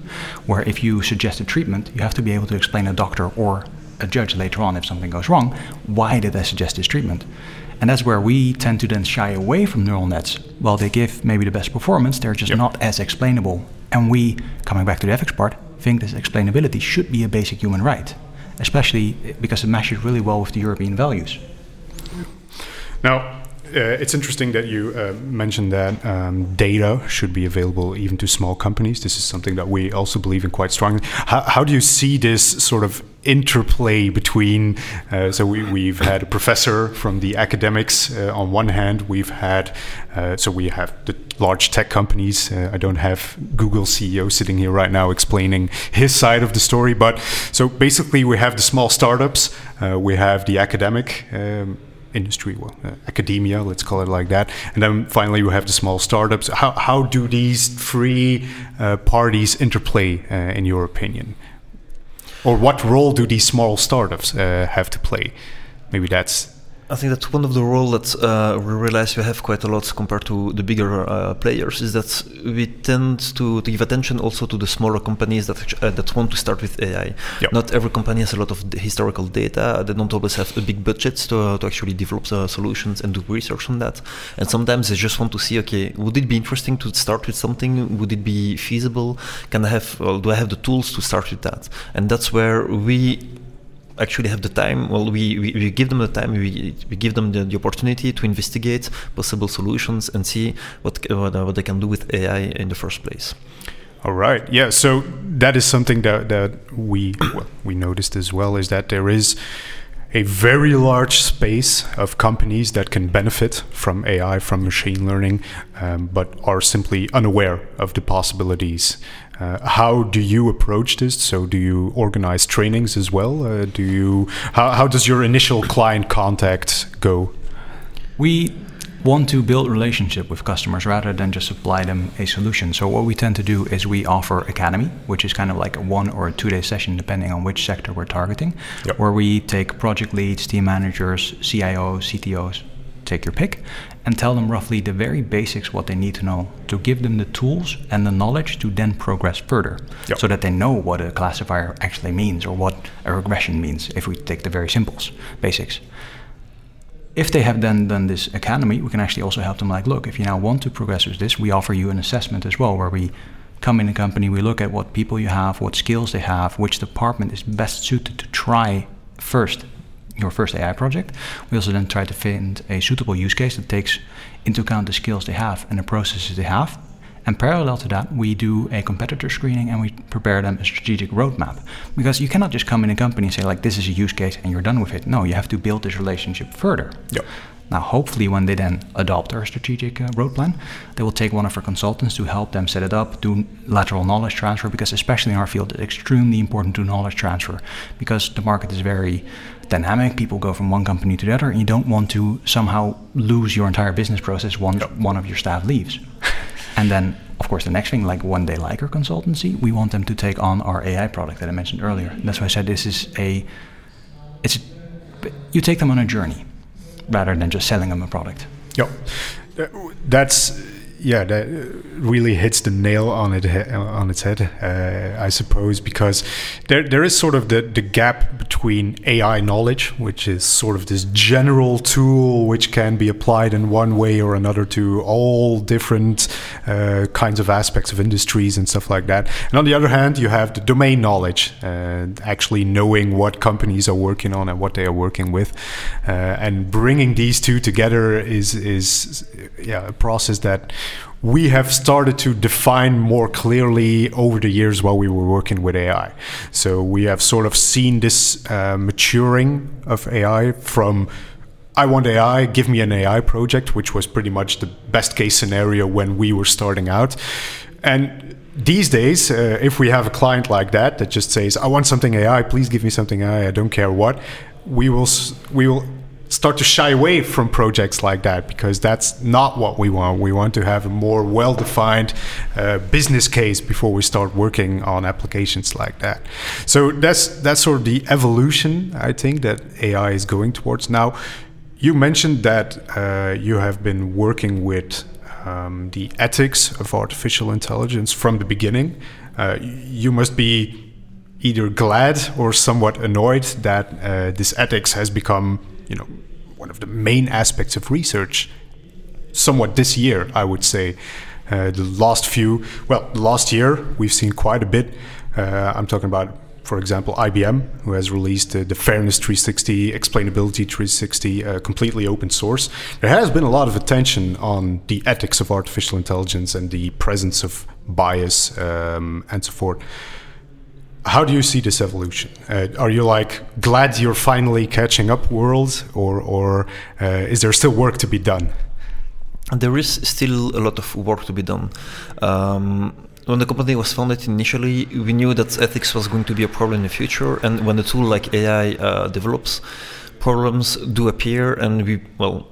where if you suggest a treatment, you have to be able to explain a doctor or a judge later on if something goes wrong, why did I suggest this treatment? And that's where we tend to then shy away from neural nets. While they give maybe the best performance, they're just not as explainable. And we, coming back to the ethics part, think this explainability should be a basic human right, especially because it meshes really well with the European values. Now, uh, it's interesting that you uh, mentioned that um, data should be available even to small companies. This is something that we also believe in quite strongly. How, how do you see this sort of interplay between? Uh, so we, we've had a professor from the academics uh, on one hand. We've had uh, so we have the large tech companies. Uh, I don't have Google CEO sitting here right now explaining his side of the story, but so basically we have the small startups. we have the academic. Um, industry, well, uh, academia, let's call it like that. And then finally, you have the small startups. How, how do these three uh, parties interplay, uh, in your opinion? Or what role do these small startups uh, have to play? Maybe that's I think that one of the role that uh, we realize we have quite a lot compared to the bigger uh, players is that we tend to, to give attention also to the smaller companies that uh, that want to start with AI. Yep. Not every company has a lot of historical data. They don't always have a big budget to, to actually develop the solutions and do research on that. And sometimes they just want to see, okay, would it be interesting to start with something? Would it be feasible? Can I have? Well, do I have the tools to start with that? And that's where we actually have the time well we, we, we give them the time we, we give them the, the opportunity to investigate possible solutions and see what, what, what they can do with ai in the first place All right. Yeah. So that is something that that we well, we noticed as well is that there is a very large space of companies that can benefit from AI, from machine learning, um, but are simply unaware of the possibilities. Uh, how do you approach this? So, do you organize trainings as well? Uh, do you how, how does your initial client contact go? We want to build relationship with customers rather than just supply them a solution. So what we tend to do is we offer academy, which is kind of like a one or a two day session depending on which sector we're targeting, Yep. where we take project leads, team managers, CIOs, CTOs, take your pick, and tell them roughly the very basics what they need to know to give them the tools and the knowledge to then progress further, Yep. so that they know what a classifier actually means or what a regression means. If we take the very simples, basics if they have then done this academy, we can actually also help them like, look, if you now want to progress with this, we offer you an assessment as well, where we come in a company, we look at what people you have, what skills they have, which department is best suited to try first your first AI project. We also then try to find a suitable use case that takes into account the skills they have and the processes they have. And parallel to that, we do a competitor screening and we prepare them a strategic roadmap. Because you cannot just come in a company and say, like, this is a use case and you're done with it. No, you have to build this relationship further. Yep. Now, hopefully, when they then adopt our strategic uh, road plan, they will take one of our consultants to help them set it up, do lateral knowledge transfer, because especially in our field, it's extremely important to knowledge transfer because the market is very dynamic. People go from one company to the other, and you don't want to somehow lose your entire business process once one of your staff leaves. and then, of course, the next thing, like when they like our consultancy, we want them to take on our AI product that I mentioned earlier. That's why I said this is a it's But you take them on a journey rather than just selling them a product. Uh, that's yeah, that uh, really hits the nail on it on its head, uh, I suppose, because there there is sort of the the gap between AI knowledge, which is sort of this general tool which can be applied in one way or another to all different uh, kinds of aspects of industries and stuff like that. And on the other hand, you have the domain knowledge and actually knowing what companies are working on and what they are working with, uh, and bringing these two together is is yeah a process that we have started to define more clearly over the years while we were working with AI. So we have sort of seen this uh, maturing of AI from I want AI, give me an AI project, which was pretty much the best case scenario when we were starting out. And these days, uh, if we have a client like that that just says, "I want something AI, please give me something AI, I don't care what," we will we will start to shy away from projects like that because that's not what we want. We want to have a more well-defined uh, business case before we start working on applications like that. So that's that's sort of the evolution I think that AI is going towards now. You mentioned that uh, you have been working with um, the ethics of artificial intelligence from the beginning. Uh, you must be either glad or somewhat annoyed that uh, this ethics has become, you know, one of the main aspects of research. Somewhat this year, I would say. Uh, the last few, well, last year we've seen quite a bit. Uh, I'm talking about, for example, IBM, who has released uh, the Fairness 360, Explainability 360, uh, completely open source. There has been a lot of attention on the ethics of artificial intelligence and the presence of bias um, and so forth. How do you see this evolution? Uh, are you like glad you're finally catching up, world, or or uh, is there still work to be done? There is still a lot of work to be done. Um, when the company was founded initially, we knew that ethics was going to be a problem in the future, and when a tool like AI uh, develops, problems do appear and we well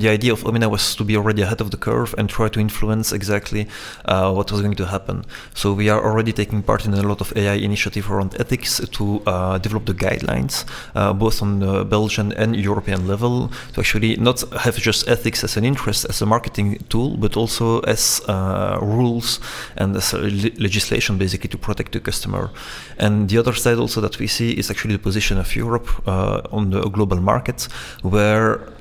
the idea of omina was to be already ahead of the curve and try to influence exactly uh, what was going to happen. So we are already taking part in a lot of ai initiative around ethics to uh, develop the guidelines uh, both on the belgian and european level to actually not have just ethics as an interest as a marketing tool but also as uh, rules and as le- legislation basically to protect the customer. And the other side also that we see is actually the position of europe uh, on the global global market where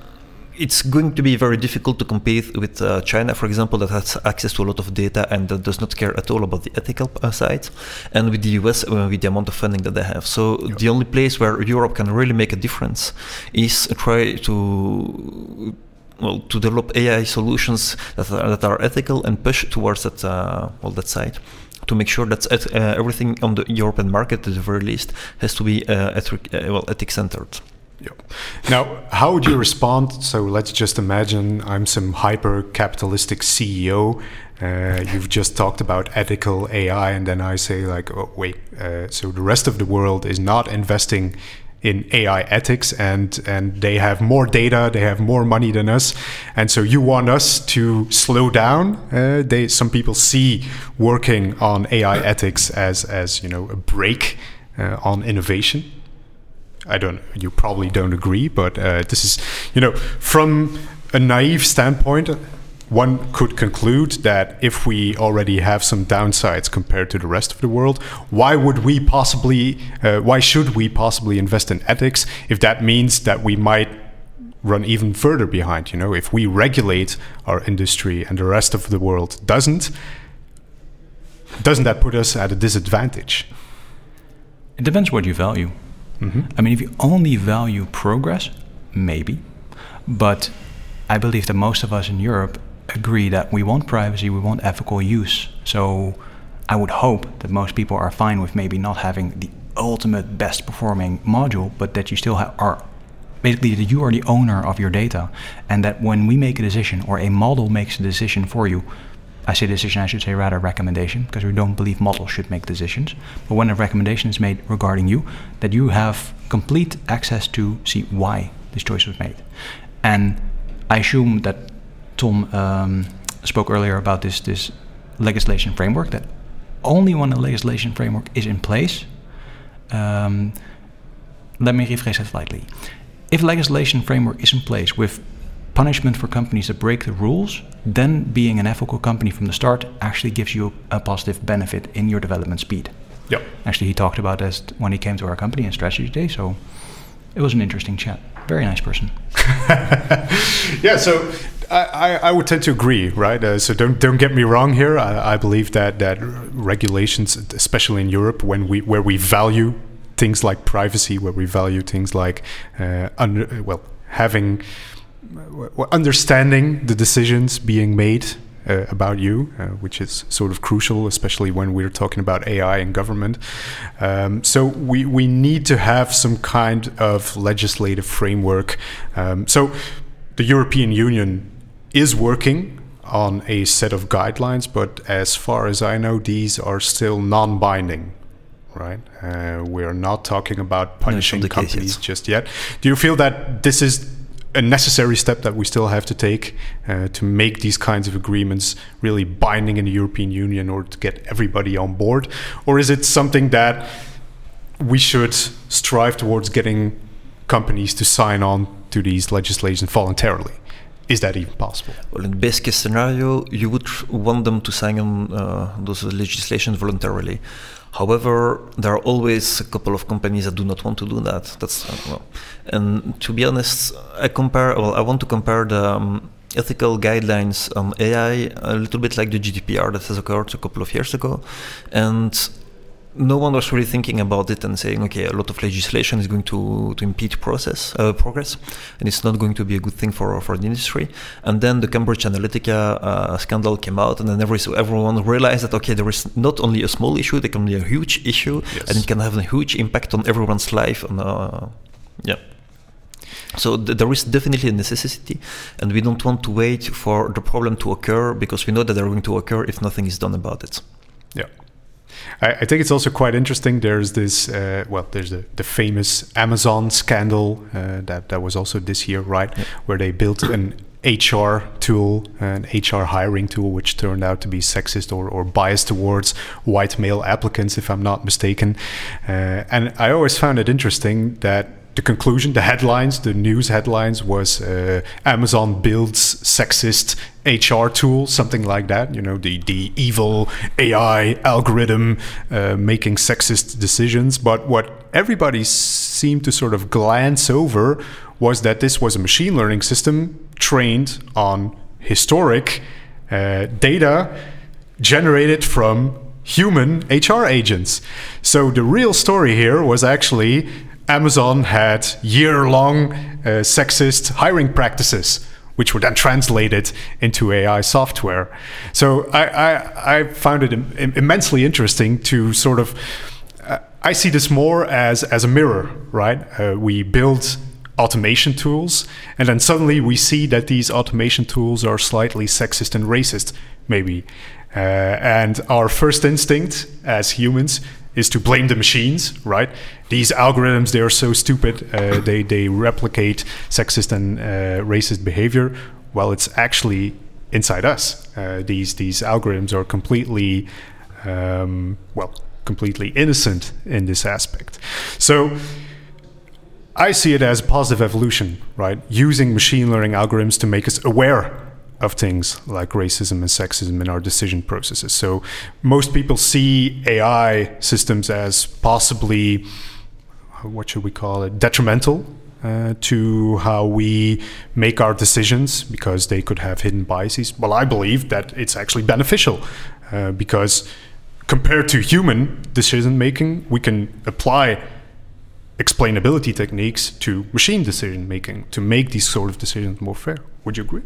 it's going to be very difficult to compete with uh, China, for example, that has access to a lot of data and that does not care at all about the ethical uh, side, and with the US uh, with the amount of funding that they have. So yep. the only place where Europe can really make a difference is try to well to develop AI solutions that are, that are ethical and push towards that uh, well that side to make sure that uh, everything on the European market, at the very least, has to be uh, ethic, well ethic centered. Yep. Now, how would you respond? So let's just imagine I'm some hyper capitalistic CEO. Uh, you've just talked about ethical AI, and then I say, like, oh, wait, uh, so the rest of the world is not investing in AI ethics, and and they have more data, they have more money than us, and so you want us to slow down. Uh, they some people see working on AI ethics as as you know a break uh, on innovation. I don't. You probably don't agree, but uh, this is, you know, from a naive standpoint, one could conclude that if we already have some downsides compared to the rest of the world, why would we possibly, uh, why should we possibly invest in ethics if that means that we might run even further behind? You know, if we regulate our industry and the rest of the world doesn't, doesn't that put us at a disadvantage? It depends what you value. Mm-hmm. I mean, if you only value progress, maybe. But I believe that most of us in Europe agree that we want privacy, we want ethical use. So I would hope that most people are fine with maybe not having the ultimate best performing module, but that you still ha- are basically that you are the owner of your data, and that when we make a decision or a model makes a decision for you, I say decision, I should say rather recommendation, because we don't believe models should make decisions. But when a recommendation is made regarding you, that you have complete access to see why this choice was made. And I assume that Tom um, spoke earlier about this this legislation framework. That only when a legislation framework is in place. Um, let me rephrase that slightly. if legislation framework is in place with punishment for companies that break the rules, then being an ethical company from the start actually gives you a positive benefit in your development speed. Yeah. Actually, he talked about this when he came to our company in Strategy Day, so it was an interesting chat. Very nice person. yeah, so I, I, I would tend to agree, right? Uh, so don't don't get me wrong here. I, I believe that that regulations, especially in Europe, when we where we value things like privacy, where we value things like uh, under, well having understanding the decisions being made uh, about you, uh, which is sort of crucial, especially when we're talking about AI and government. Um, so we, we need to have some kind of legislative framework. Um, so the European Union is working on a set of guidelines, but as far as I know, these are still non-binding. Right, uh, we are not talking about punishing no, companies just yet. Do you feel that this is a necessary step that we still have to take uh, to make these kinds of agreements really binding in the European Union or to get everybody on board? Or is it something that we should strive towards getting companies to sign on to these legislations voluntarily? Is that even possible? Well, in the best case scenario, you would want them to sign on uh, those legislation voluntarily. However, there are always a couple of companies that do not want to do that. That's uh, and to be honest, I compare. Well, I want to compare the um, ethical guidelines on AI a little bit like the GDPR that has occurred a couple of years ago, and no one was really thinking about it and saying, okay, a lot of legislation is going to, to impede process uh, progress, and it's not going to be a good thing for for the industry. And then the Cambridge Analytica uh, scandal came out, and then every, so everyone realized that okay, there is not only a small issue, there can be a huge issue, yes. and it can have a huge impact on everyone's life. On uh, yeah. So th- there is definitely a necessity, and we don't want to wait for the problem to occur because we know that they're going to occur if nothing is done about it. Yeah. I, I think it's also quite interesting. There's this, uh, well, there's the, the famous Amazon scandal uh, that that was also this year, right? Yeah. Where they built an HR tool, an HR hiring tool, which turned out to be sexist or, or biased towards white male applicants, if I'm not mistaken. Uh, and I always found it interesting that the conclusion, the headlines, the news headlines was uh, Amazon builds sexist HR tool, something like that. You know, the the evil AI algorithm uh, making sexist decisions. But what everybody seemed to sort of glance over was that this was a machine learning system trained on historic uh, data generated from human HR agents. So the real story here was actually Amazon had year long uh, sexist hiring practices, which were then translated into AI software. So I, I, I found it Im- immensely interesting to sort of. Uh, I see this more as, as a mirror, right? Uh, we build automation tools, and then suddenly we see that these automation tools are slightly sexist and racist, maybe. Uh, and our first instinct as humans is to blame the machines, right? These algorithms, they are so stupid, uh, they, they replicate sexist and uh, racist behavior. Well, it's actually inside us. Uh, these, these algorithms are completely, um, well, completely innocent in this aspect. So I see it as positive evolution, right? Using machine learning algorithms to make us aware of things like racism and sexism in our decision processes. So most people see AI systems as possibly, what should we call it, detrimental uh, to how we make our decisions because they could have hidden biases. Well, I believe that it's actually beneficial uh, because compared to human decision making, we can apply explainability techniques to machine decision making to make these sort of decisions more fair. Would you agree?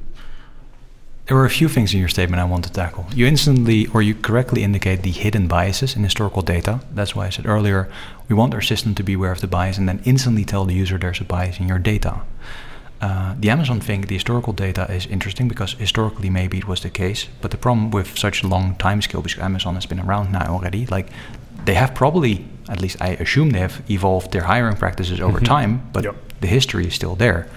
There were a few things in your statement I want to tackle. You instantly or you correctly indicate the hidden biases in historical data. That's why I said earlier we want our system to be aware of the bias and then instantly tell the user there's a bias in your data. Uh, the Amazon thing, the historical data is interesting because historically maybe it was the case, but the problem with such a long time scale, because Amazon has been around now already, like they have probably, at least I assume they have evolved their hiring practices over mm-hmm. time, but yep. the history is still there.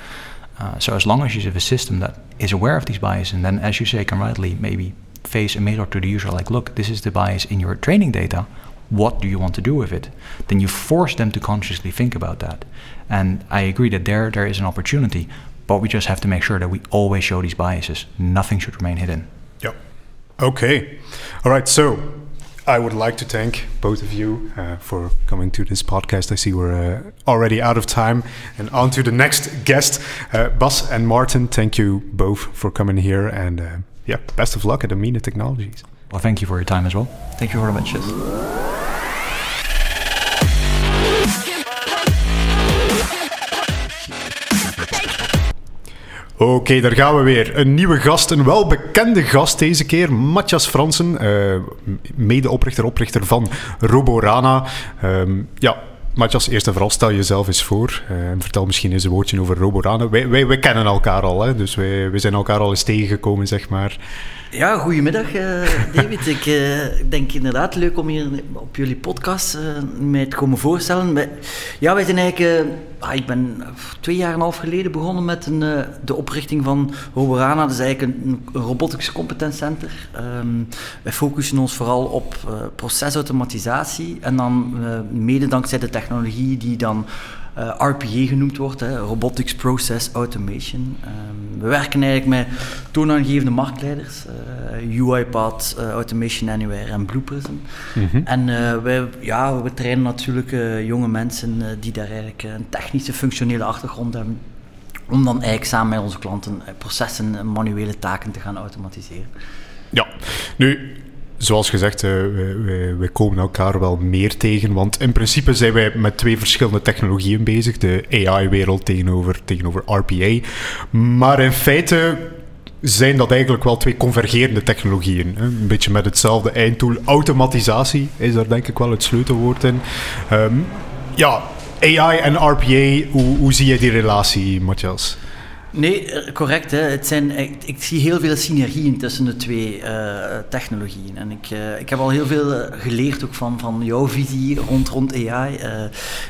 Uh, so as long as you have a system that is aware of these biases, and then, as you say, can rightly maybe face a mirror to the user, like, look, this is the bias in your training data. what do you want to do with it, then you force them to consciously think about that. And I agree that there there is an opportunity, but we just have to make sure that we always show these biases. Nothing should remain hidden. Yep. Okay. All right. So I would like to thank both of you uh, for coming to this podcast. I see we're uh, already out of time. And on to the next guest. Uh, Bas and Martin, thank you both for coming here. And uh, yeah, best of luck at Amina Technologies. Well, thank you for your time as well. Thank you very much. Oké, daar gaan we weer. Een nieuwe gast, een welbekende gast deze keer. Matthias Fransen, uh, medeoprichter, oprichter van Roborana. Um, ja, Matthias, eerst en vooral stel jezelf eens voor. Uh, en vertel misschien eens een woordje over Roborana. Wij, wij, wij kennen elkaar al, hè? dus wij, wij zijn elkaar al eens tegengekomen, zeg maar. Ja, goedemiddag uh, David. ik uh, denk inderdaad leuk om hier op jullie podcast uh, mij te komen voorstellen. Ja, wij zijn eigenlijk... Ah, ik ben twee jaar en een half geleden begonnen met een, de oprichting van Roborana. Dat is eigenlijk een, een robotics competence center. Um, wij focussen ons vooral op procesautomatisatie. En dan mede dankzij de technologie die dan uh, RPA genoemd wordt, hè, Robotics Process Automation. Um, we werken eigenlijk met toonaangevende marktleiders, uh, UiPath, uh, Automation Anywhere en Blue Prism. Mm -hmm. En wij, ja, we trainen natuurlijk jonge mensen die daar eigenlijk een technische, functionele achtergrond hebben om dan eigenlijk samen met onze klanten processen en manuele taken te gaan automatiseren. Ja, nu zoals gezegd, wij, wij, komen elkaar wel meer tegen. Want in principe zijn wij met twee verschillende technologieën bezig. De AI-wereld tegenover, tegenover RPA. Maar in feite zijn dat eigenlijk wel twee convergerende technologieën. Een beetje met hetzelfde einddoel. Automatisatie is daar denk ik wel het sleutelwoord in. Um, ja, AI en RPA, hoe zie je die relatie, Matthias? Nee, correct. Hè. Het zijn, ik, zie heel veel synergieën tussen de twee uh, technologieën. En ik, uh, ik heb al heel veel geleerd ook van, van jouw visie rond, rond AI.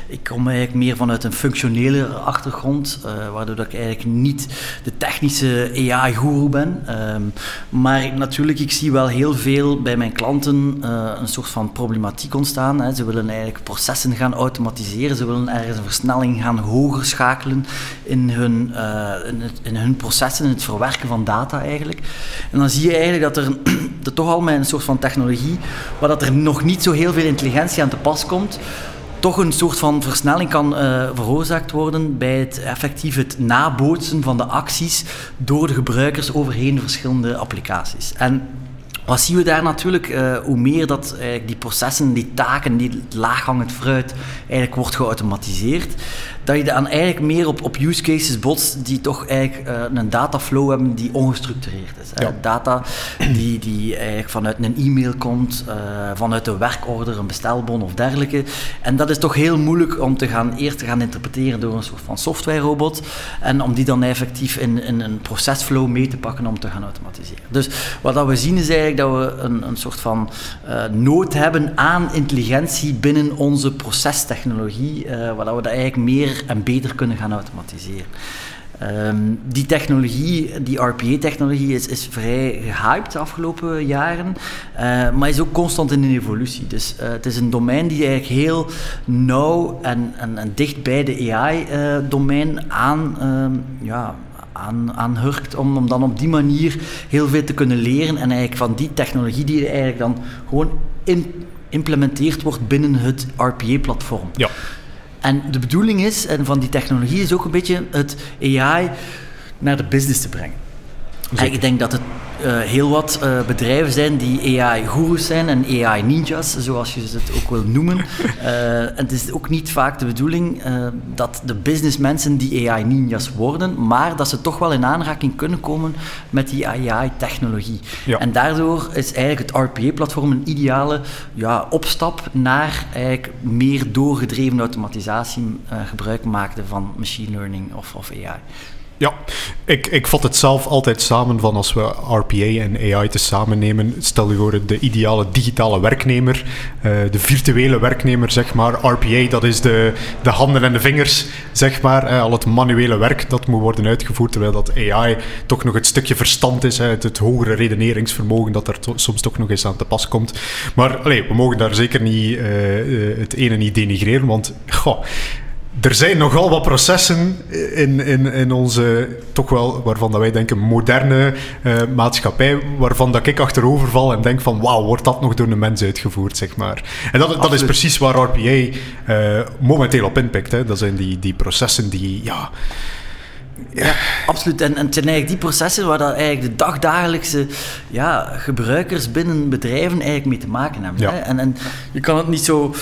Ik kom eigenlijk meer vanuit een functionele achtergrond, waardoor ik eigenlijk niet de technische AI-guru ben. Um, maar natuurlijk, ik zie wel heel veel bij mijn klanten een soort van problematiek ontstaan. Hè. Ze willen eigenlijk processen gaan automatiseren, ze willen ergens een versnelling gaan hoger schakelen in hun in, in, hun processen, in het verwerken van data eigenlijk. En dan zie je eigenlijk dat er, dat toch al met een soort van technologie, waar dat er nog niet zo heel veel intelligentie aan te pas komt, toch een soort van versnelling kan uh, veroorzaakt worden bij het effectief het nabootsen van de acties door de gebruikers overheen verschillende applicaties. En wat zien we daar natuurlijk? Uh, hoe meer dat uh, die processen, die taken, die laaghangend fruit eigenlijk wordt geautomatiseerd, dat je dan eigenlijk meer op, op use cases botst die toch eigenlijk uh, een dataflow hebben die ongestructureerd is. Ja. Data die, die eigenlijk vanuit een e-mail komt, vanuit een werkorder, een bestelbon of dergelijke. En dat is toch heel moeilijk om te gaan, eerst te gaan interpreteren door een soort van software-robot en om die dan effectief in, in een procesflow mee te pakken om te gaan automatiseren. Dus wat dat we zien is eigenlijk dat we een, een soort van uh, nood hebben aan intelligentie binnen onze procestechnologie, waar we dat eigenlijk meer en beter kunnen gaan automatiseren. Um, die technologie, die RPA-technologie, is, is vrij gehyped de afgelopen jaren, uh, maar is ook constant in evolutie. Dus uh, het is een domein die eigenlijk heel nauw en, en, dicht bij de AI-domein uh, aan um, ja, aan, aan hurkt om, om dan op die manier heel veel te kunnen leren en eigenlijk van die technologie die eigenlijk dan gewoon in, implementeerd wordt binnen het RPA-platform. Ja. En de bedoeling is, en van die technologie is ook een beetje het AI naar de business te brengen. Zeker. Ik denk dat het uh, heel wat uh, bedrijven zijn die AI-goeroes zijn en AI-ninjas, zoals je het ook wil noemen. Uh, het is ook niet vaak de bedoeling dat de businessmensen die AI-ninjas worden, maar dat ze toch wel in aanraking kunnen komen met die AI-technologie. Ja. En daardoor is eigenlijk het RPA-platform een ideale ja, opstap naar eigenlijk meer doorgedreven automatisatie, gebruik maakte van machine learning of, of AI. Ja, ik, ik vat het zelf altijd samen van als we RPA en AI te samen nemen. Stel je voor de ideale digitale werknemer, uh, de virtuele werknemer, zeg maar. RPA, dat is de, de handen en de vingers, zeg maar. Uh, al het manuele werk dat moet worden uitgevoerd, terwijl dat AI toch nog het stukje verstand is, het, het, hogere redeneringsvermogen dat er soms toch nog eens aan te pas komt. Maar allee, we mogen daar zeker niet uh, het ene niet denigreren, want goh, er zijn nogal wat processen in, in, in onze, toch wel, waarvan dat wij denken, moderne uh, maatschappij, waarvan dat ik achterover val en denk van, wauw, wordt dat nog door een mens uitgevoerd, zeg maar. En dat, dat is precies waar RPA uh, momenteel op inpikt. Hè. Dat zijn die, die processen die, ja ja, absoluut. En, en het zijn eigenlijk die processen waar dat eigenlijk de dagdagelijkse ja, gebruikers binnen bedrijven eigenlijk mee te maken hebben. Hè? En, en je kan het niet zo...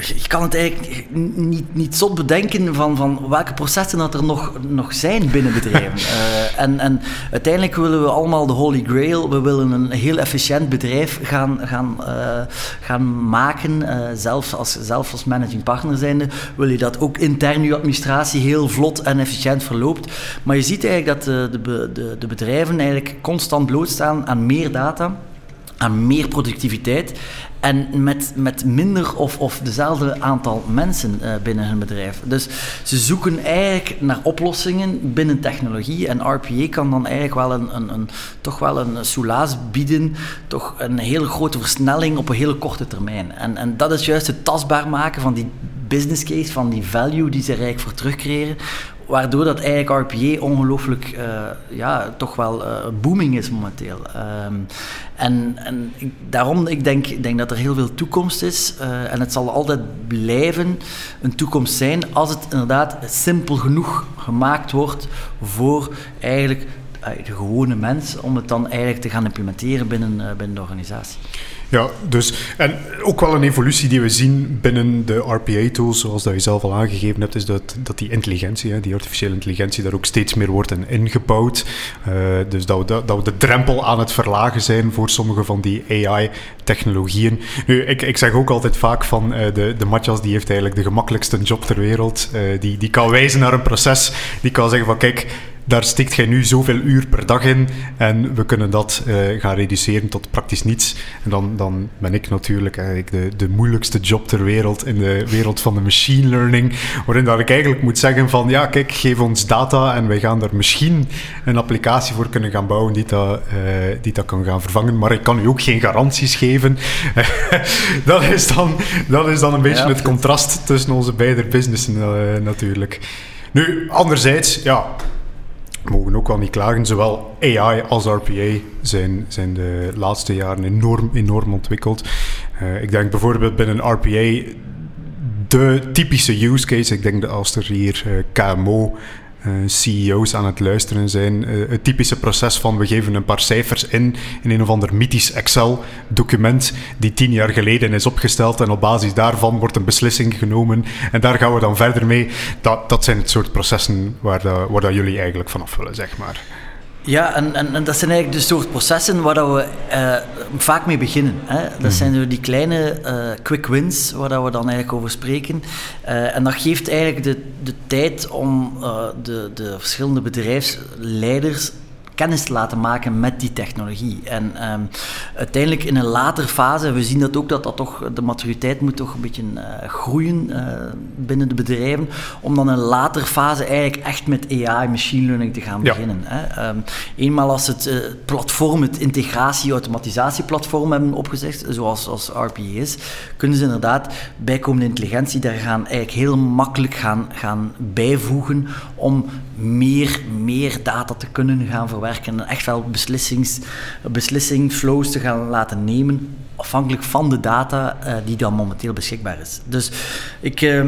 Je kan het eigenlijk niet, niet zot bedenken van, van welke processen dat er nog, nog zijn binnen bedrijven. uh, en, en uiteindelijk willen we allemaal de holy grail. We willen een heel efficiënt bedrijf gaan, gaan, uh, gaan maken. Uh, zelfs, als, zelf als managing partner zijnde wil je dat ook intern je administratie heel vlot en efficiënt verloopt. Maar je ziet eigenlijk dat de, de, de bedrijven eigenlijk constant blootstaan aan meer data, aan meer productiviteit en met, met minder of, of dezelfde aantal mensen uh, binnen hun bedrijf. Dus ze zoeken eigenlijk naar oplossingen binnen technologie. En RPA kan dan eigenlijk wel een, een, een toch wel een soelaas bieden. Toch een hele grote versnelling op een hele korte termijn. En, en dat is juist het tastbaar maken van die business case, van die value die ze er eigenlijk voor terugcreëren waardoor dat eigenlijk RPA ongelooflijk, uh, ja, toch wel uh, booming is momenteel. Um, en en ik, daarom, ik denk, ik denk dat er heel veel toekomst is. Uh, en het zal altijd blijven een toekomst zijn als het inderdaad simpel genoeg gemaakt wordt voor eigenlijk de gewone mens om het dan eigenlijk te gaan implementeren binnen, binnen de organisatie. Ja, dus, en ook wel een evolutie die we zien binnen de RPA-tools, zoals dat je zelf al aangegeven hebt, is dat, dat die intelligentie, die artificiële intelligentie, daar ook steeds meer wordt in ingebouwd. Uh, dus dat we, dat, we de drempel aan het verlagen zijn voor sommige van die AI-technologieën. Nu, ik, ik zeg ook altijd vaak van uh, de, de die heeft eigenlijk de gemakkelijkste job ter wereld. Uh, die, die kan wijzen naar een proces, die kan zeggen van kijk, daar stikt jij nu zoveel uur per dag in en we kunnen dat uh, gaan reduceren tot praktisch niets. En dan, dan ben ik natuurlijk eigenlijk de, de moeilijkste job ter wereld in de wereld van de machine learning, waarin dat ik eigenlijk moet zeggen van ja, kijk, geef ons data en wij gaan daar misschien een applicatie voor kunnen gaan bouwen die dat, die dat kan gaan vervangen, maar ik kan u ook geen garanties geven. dat, is dan, dat is dan een beetje ja, het contrast tussen onze beide businessen uh, natuurlijk. Nu, anderzijds, ja, mogen ook wel niet klagen. Zowel AI als RPA zijn, zijn de laatste jaren enorm, enorm ontwikkeld. Uh, ik denk bijvoorbeeld binnen RPA de typische use case. Ik denk dat als er hier uh, KMO uh, CEO's aan het luisteren zijn. Uh, het typische proces van we geven een paar cijfers in in een of ander mythisch Excel-document die tien jaar geleden is opgesteld en op basis daarvan wordt een beslissing genomen en daar gaan we dan verder mee. Dat, dat zijn het soort processen waar, waar dat jullie eigenlijk vanaf willen, zeg maar. Ja, en, en, en, dat zijn eigenlijk de soort processen waar dat we uh, vaak mee beginnen. Hè. Dat mm. zijn die kleine uh, quick wins waar dat we dan eigenlijk over spreken. Uh, en dat geeft eigenlijk de, de tijd om de, de verschillende bedrijfsleiders kennis te laten maken met die technologie. En um, uiteindelijk in een later fase, we zien dat ook dat dat toch, de maturiteit moet toch een beetje uh, groeien uh, binnen de bedrijven, om dan in een later fase eigenlijk echt met AI, machine learning te gaan ja. beginnen. Hè. Um, eenmaal als het uh, platform, het integratie, automatisatieplatform hebben opgezegd, zoals als RPA is, kunnen ze inderdaad bijkomende intelligentie daar gaan eigenlijk heel makkelijk gaan, gaan bijvoegen om meer, meer data te kunnen gaan verwerken werken en echt wel beslissings, beslissingflows te gaan laten nemen, afhankelijk van de data uh, die dan momenteel beschikbaar is. Dus ik. Uh,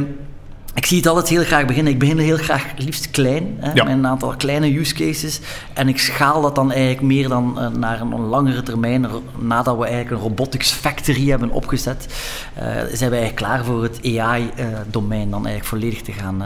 ik zie het altijd heel graag beginnen. Ik begin heel graag liefst klein, hè, ja. met een aantal kleine use cases. En ik schaal dat dan eigenlijk meer dan uh, naar een langere termijn. Nadat we eigenlijk een robotics factory hebben opgezet, uh, zijn wij eigenlijk klaar voor het AI-domein uh, dan eigenlijk volledig te gaan,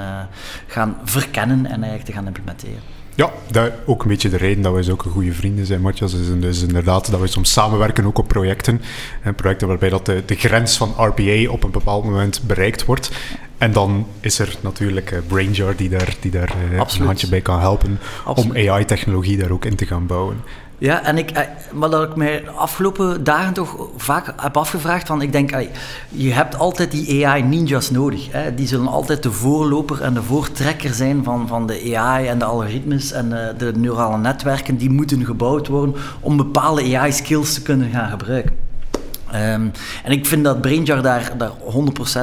gaan verkennen en eigenlijk te gaan implementeren. Ja, dat ook een beetje de reden dat wij ook goede vrienden zijn, Matthias. Is dus inderdaad dat we soms samenwerken ook op projecten. En projecten waarbij dat de, de grens van RPA op een bepaald moment bereikt wordt. En dan is er natuurlijk uh, BrainJar die daar, die daar uh, een handje bij kan helpen Absoluut. om AI-technologie daar ook in te gaan bouwen. Ja, en ik, eh, maar dat ik mij de afgelopen dagen toch vaak heb afgevraagd van, ik denk, je hebt altijd die AI-ninjas nodig. Hè. Die zullen altijd de voorloper en de voortrekker zijn van, van de AI en de algoritmes en de, de neurale netwerken die moeten gebouwd worden om bepaalde AI-skills te kunnen gaan gebruiken. Um, en ik vind dat BrainJar daar, daar 100% uh,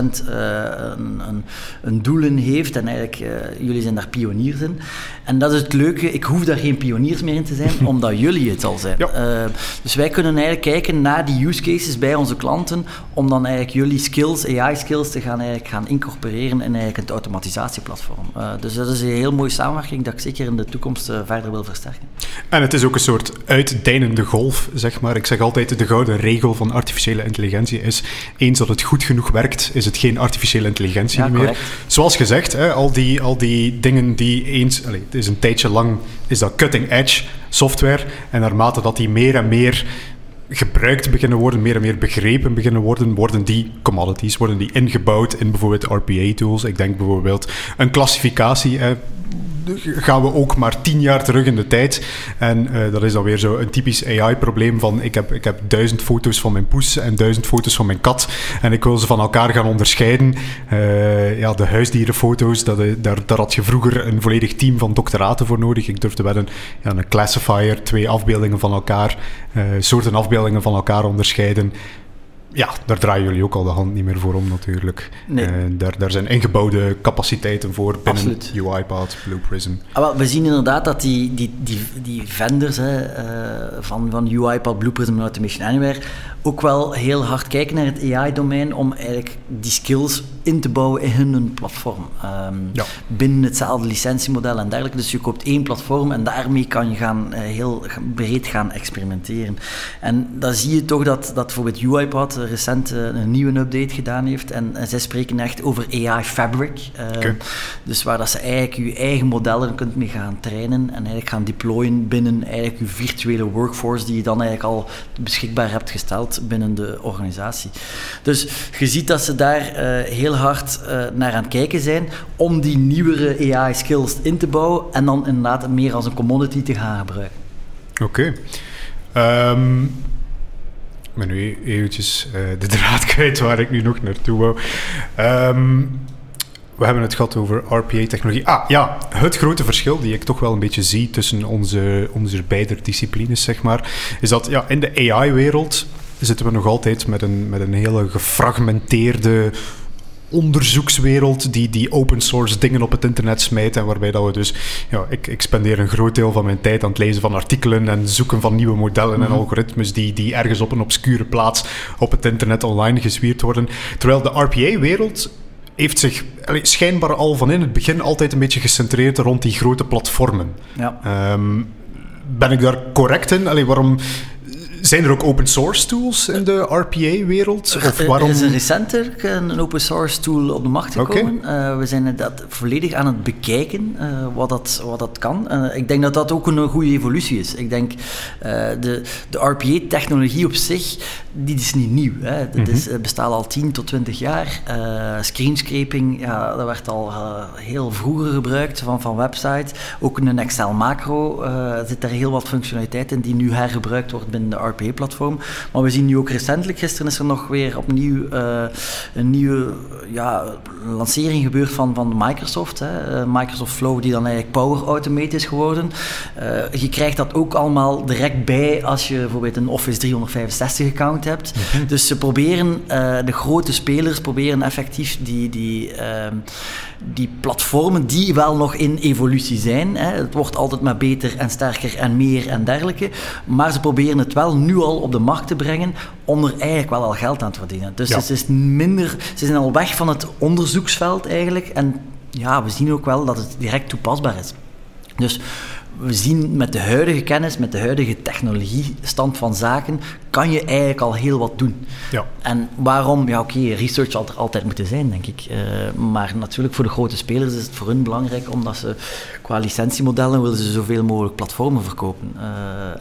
een, een, een, doel in heeft. En eigenlijk, uh, jullie zijn daar pioniers in. En dat is het leuke, ik hoef daar geen pioniers meer in te zijn, omdat jullie het al zijn. Ja. Uh, dus wij kunnen eigenlijk kijken naar die use cases bij onze klanten, om dan eigenlijk jullie skills, AI-skills, te gaan, eigenlijk gaan incorporeren in eigenlijk het automatisatieplatform. dus dat is een heel mooie samenwerking dat ik zeker in de toekomst verder wil versterken. En het is ook een soort uitdijnende golf, zeg maar. Ik zeg altijd de gouden regel van artificiële artificiële intelligentie is. Eens dat het goed genoeg werkt, is het geen artificiële intelligentie meer. Zoals gezegd, hè, al, die, al die dingen die eens... Allez, het is een tijdje lang is dat cutting-edge software. En naarmate dat die meer en meer gebruikt beginnen worden, meer en meer begrepen beginnen worden, worden die commodities, worden die ingebouwd in bijvoorbeeld RPA-tools. Ik denk bijvoorbeeld een klassificatie gaan we ook maar tien jaar terug in de tijd. En uh, dat is dan weer zo een typisch AI-probleem van ik heb, ik heb duizend foto's van mijn poes en duizend foto's van mijn kat en ik wil ze van elkaar gaan onderscheiden. Uh, ja, de huisdierenfoto's, dat, eh, daar, had je vroeger een volledig team van doctoraten voor nodig. Ik durfde wel een, ja, een classifier, twee afbeeldingen van elkaar, soorten afbeeldingen van elkaar onderscheiden ja, daar draaien jullie ook al de hand niet meer voor om natuurlijk. Nee. Uh, daar, daar zijn ingebouwde capaciteiten voor binnen UiPath, Blue Prism. Ah, wel, we zien inderdaad dat die, die, die, die vendors hè, uh, van, van UiPath, Blue Prism en Automation Anywhere ook wel heel hard kijken naar het AI-domein om eigenlijk die skills in te bouwen in hun platform. Um, ja. Binnen hetzelfde licentiemodel en dergelijke. Dus je koopt één platform en daarmee kan je gaan, uh, heel breed gaan experimenteren. En dan zie je toch dat, dat bijvoorbeeld UiPath recent uh, een nieuwe update gedaan heeft. En, en zij spreken echt over AI Fabric. Okay. Dus waar dat ze eigenlijk je eigen modellen kunt mee gaan trainen en eigenlijk gaan deployen binnen eigenlijk je virtuele workforce die je dan eigenlijk al beschikbaar hebt gesteld binnen de organisatie. Dus je ziet dat ze daar uh, heel hard naar aan het kijken zijn om die nieuwere AI-skills in te bouwen en dan inderdaad meer als een commodity te gaan gebruiken. Oké. Okay. Um, ik ben nu eventjes uh, de draad kwijt waar ik nu nog naartoe wou. Um, we hebben het gehad over RPA-technologie. Ah ja, het grote verschil die ik toch wel een beetje zie tussen onze, onze beide disciplines, zeg maar, is dat ja, in de AI-wereld zitten we nog altijd met een, met een hele gefragmenteerde onderzoekswereld die, die open source dingen op het internet smijt en waarbij dat we dus, ja, ik, ik spendeer een groot deel van mijn tijd aan het lezen van artikelen en zoeken van nieuwe modellen en mhm. algoritmes die, die ergens op een obscure plaats op het internet online gezwierd worden. Terwijl de RPA-wereld heeft zich schijnbaar al van in het begin altijd een beetje gecentreerd rond die grote platformen. Ja. Um, ben ik daar correct in? Allee, waarom zijn er ook open source tools in de RPA-wereld? Of waarom... Er is een recenter een open source tool op de markt gekomen. Okay. Uh, we zijn dat volledig aan het bekijken, uh, wat, dat, wat dat kan. Uh, ik denk dat dat ook een goede evolutie is. Ik denk, de, de RPA-technologie op zich, die is niet nieuw. Hè. Dat mm is, bestaat al 10 tot 20 jaar. screenscraping, ja, dat werd al heel vroeger gebruikt van, van websites. Ook een Excel-macro zit daar heel wat functionaliteit in die nu hergebruikt wordt binnen de RPA RPA-platform. Maar we zien nu ook recentelijk, gisteren is er nog weer opnieuw uh, een nieuwe ja, lancering gebeurd van, van Microsoft. Hè. Uh, Microsoft Flow, die dan eigenlijk Power Automate is geworden. Uh, je krijgt dat ook allemaal direct bij als je bijvoorbeeld een Office 365-account hebt. Mhm. Dus ze proberen, de grote spelers proberen effectief die, die, ehm, die platformen die wel nog in evolutie zijn. Hè. Het wordt altijd maar beter en sterker en meer en dergelijke. Maar ze proberen het wel nu al op de markt te brengen om er eigenlijk wel al geld aan te verdienen. Dus het is minder, ze zijn al weg van het onderzoeksveld eigenlijk. En ja, we zien ook wel dat het direct toepasbaar is. Dus we zien met de huidige kennis, met de huidige technologiestand van zaken, kan je eigenlijk al heel wat doen. Ja. En waarom? Ja, oké, research zal er altijd moeten zijn, denk ik. Uh, maar natuurlijk voor de grote spelers is het voor hun belangrijk, omdat ze qua licentiemodellen willen ze zoveel mogelijk platformen verkopen. Uh,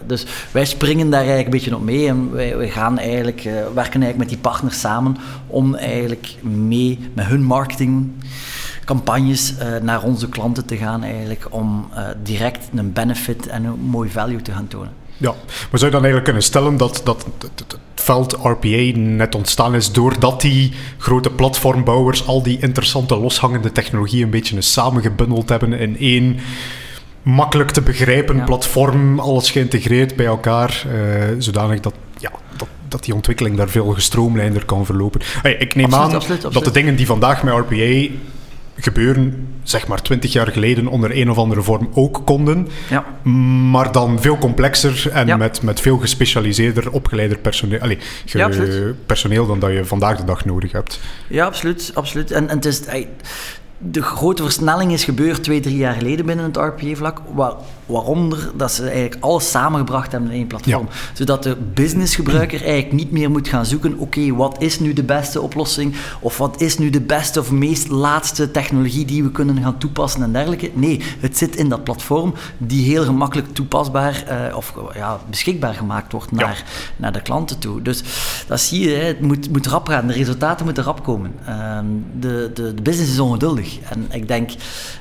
dus wij springen daar eigenlijk een beetje op mee en wij, wij gaan eigenlijk, uh, werken eigenlijk met die partners samen om eigenlijk mee met hun marketing campagnes uh, naar onze klanten te gaan eigenlijk om uh, direct een benefit en een mooi value te gaan tonen. Ja, maar zou je dan eigenlijk kunnen stellen dat, dat het veld RPA net ontstaan is doordat die grote platformbouwers al die interessante loshangende technologieën een beetje samengebundeld hebben in één makkelijk te begrijpen ja. platform, alles geïntegreerd bij elkaar, uh, zodanig dat, ja, dat, dat die ontwikkeling daar veel gestroomlijnder kan verlopen. Hey, ik neem absoluut, aan absoluut, absoluut. dat de dingen die vandaag met RPA gebeuren, zeg maar twintig jaar geleden, onder een of andere vorm ook konden. Ja. Maar dan veel complexer en Ja. met, met veel gespecialiseerder, opgeleider personeel, ge- Ja, personeel dan dat je vandaag de dag nodig hebt. Ja, absoluut. absoluut. En, en het is, de grote versnelling is gebeurd twee, drie jaar geleden binnen het RPA-vlak. Waar, waaronder dat ze eigenlijk alles samengebracht hebben in één platform. Zodat de businessgebruiker eigenlijk niet meer moet gaan zoeken, oké, wat is nu de beste oplossing? Of wat is nu de beste of meest laatste technologie die we kunnen gaan toepassen en dergelijke? Nee, het zit in dat platform die heel gemakkelijk toepasbaar eh, of ja, beschikbaar gemaakt wordt naar, naar de klanten toe. Dus dat zie je, hè, het moet, moet rap gaan. De resultaten moeten rap komen. Ehm, de, de, de business is ongeduldig. En ik denk,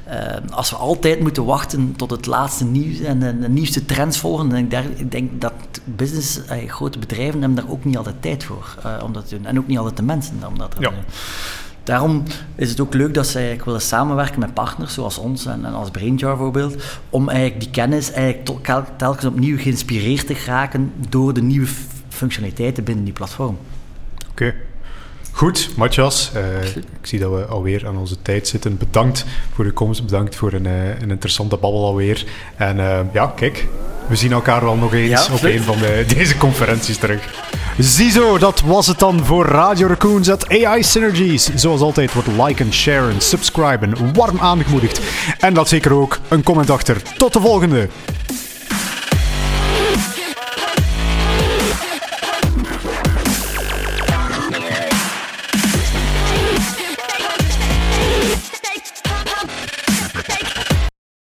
ehm, als we altijd moeten wachten tot het laatste nieuws en de, de nieuwste trends volgen, denk ik, ik denk dat business, eh, grote bedrijven, hebben daar ook niet altijd tijd voor eh, om dat te doen. En ook niet altijd de mensen om dat te Ja. doen. Daarom is het ook leuk dat zij eigenlijk willen samenwerken met partners zoals ons en, en als Brainjar bijvoorbeeld, om eigenlijk die kennis eigenlijk tel- tel- telkens opnieuw geïnspireerd te geraken door de nieuwe functionaliteiten binnen die platform. Oké. Goed, Matthias. eh, ik zie dat we alweer aan onze tijd zitten. Bedankt voor uw komst. Bedankt voor een, eh, een interessante babbel alweer. En eh, ja, kijk, we zien elkaar wel nog eens Ja, op een van de, deze conferenties terug. Ziezo, dat was het dan voor Radio Raccoons at AI Synergies. Zoals altijd wordt liken, sharen, subscriben warm aangemoedigd. En laat zeker ook een comment achter. Tot de volgende!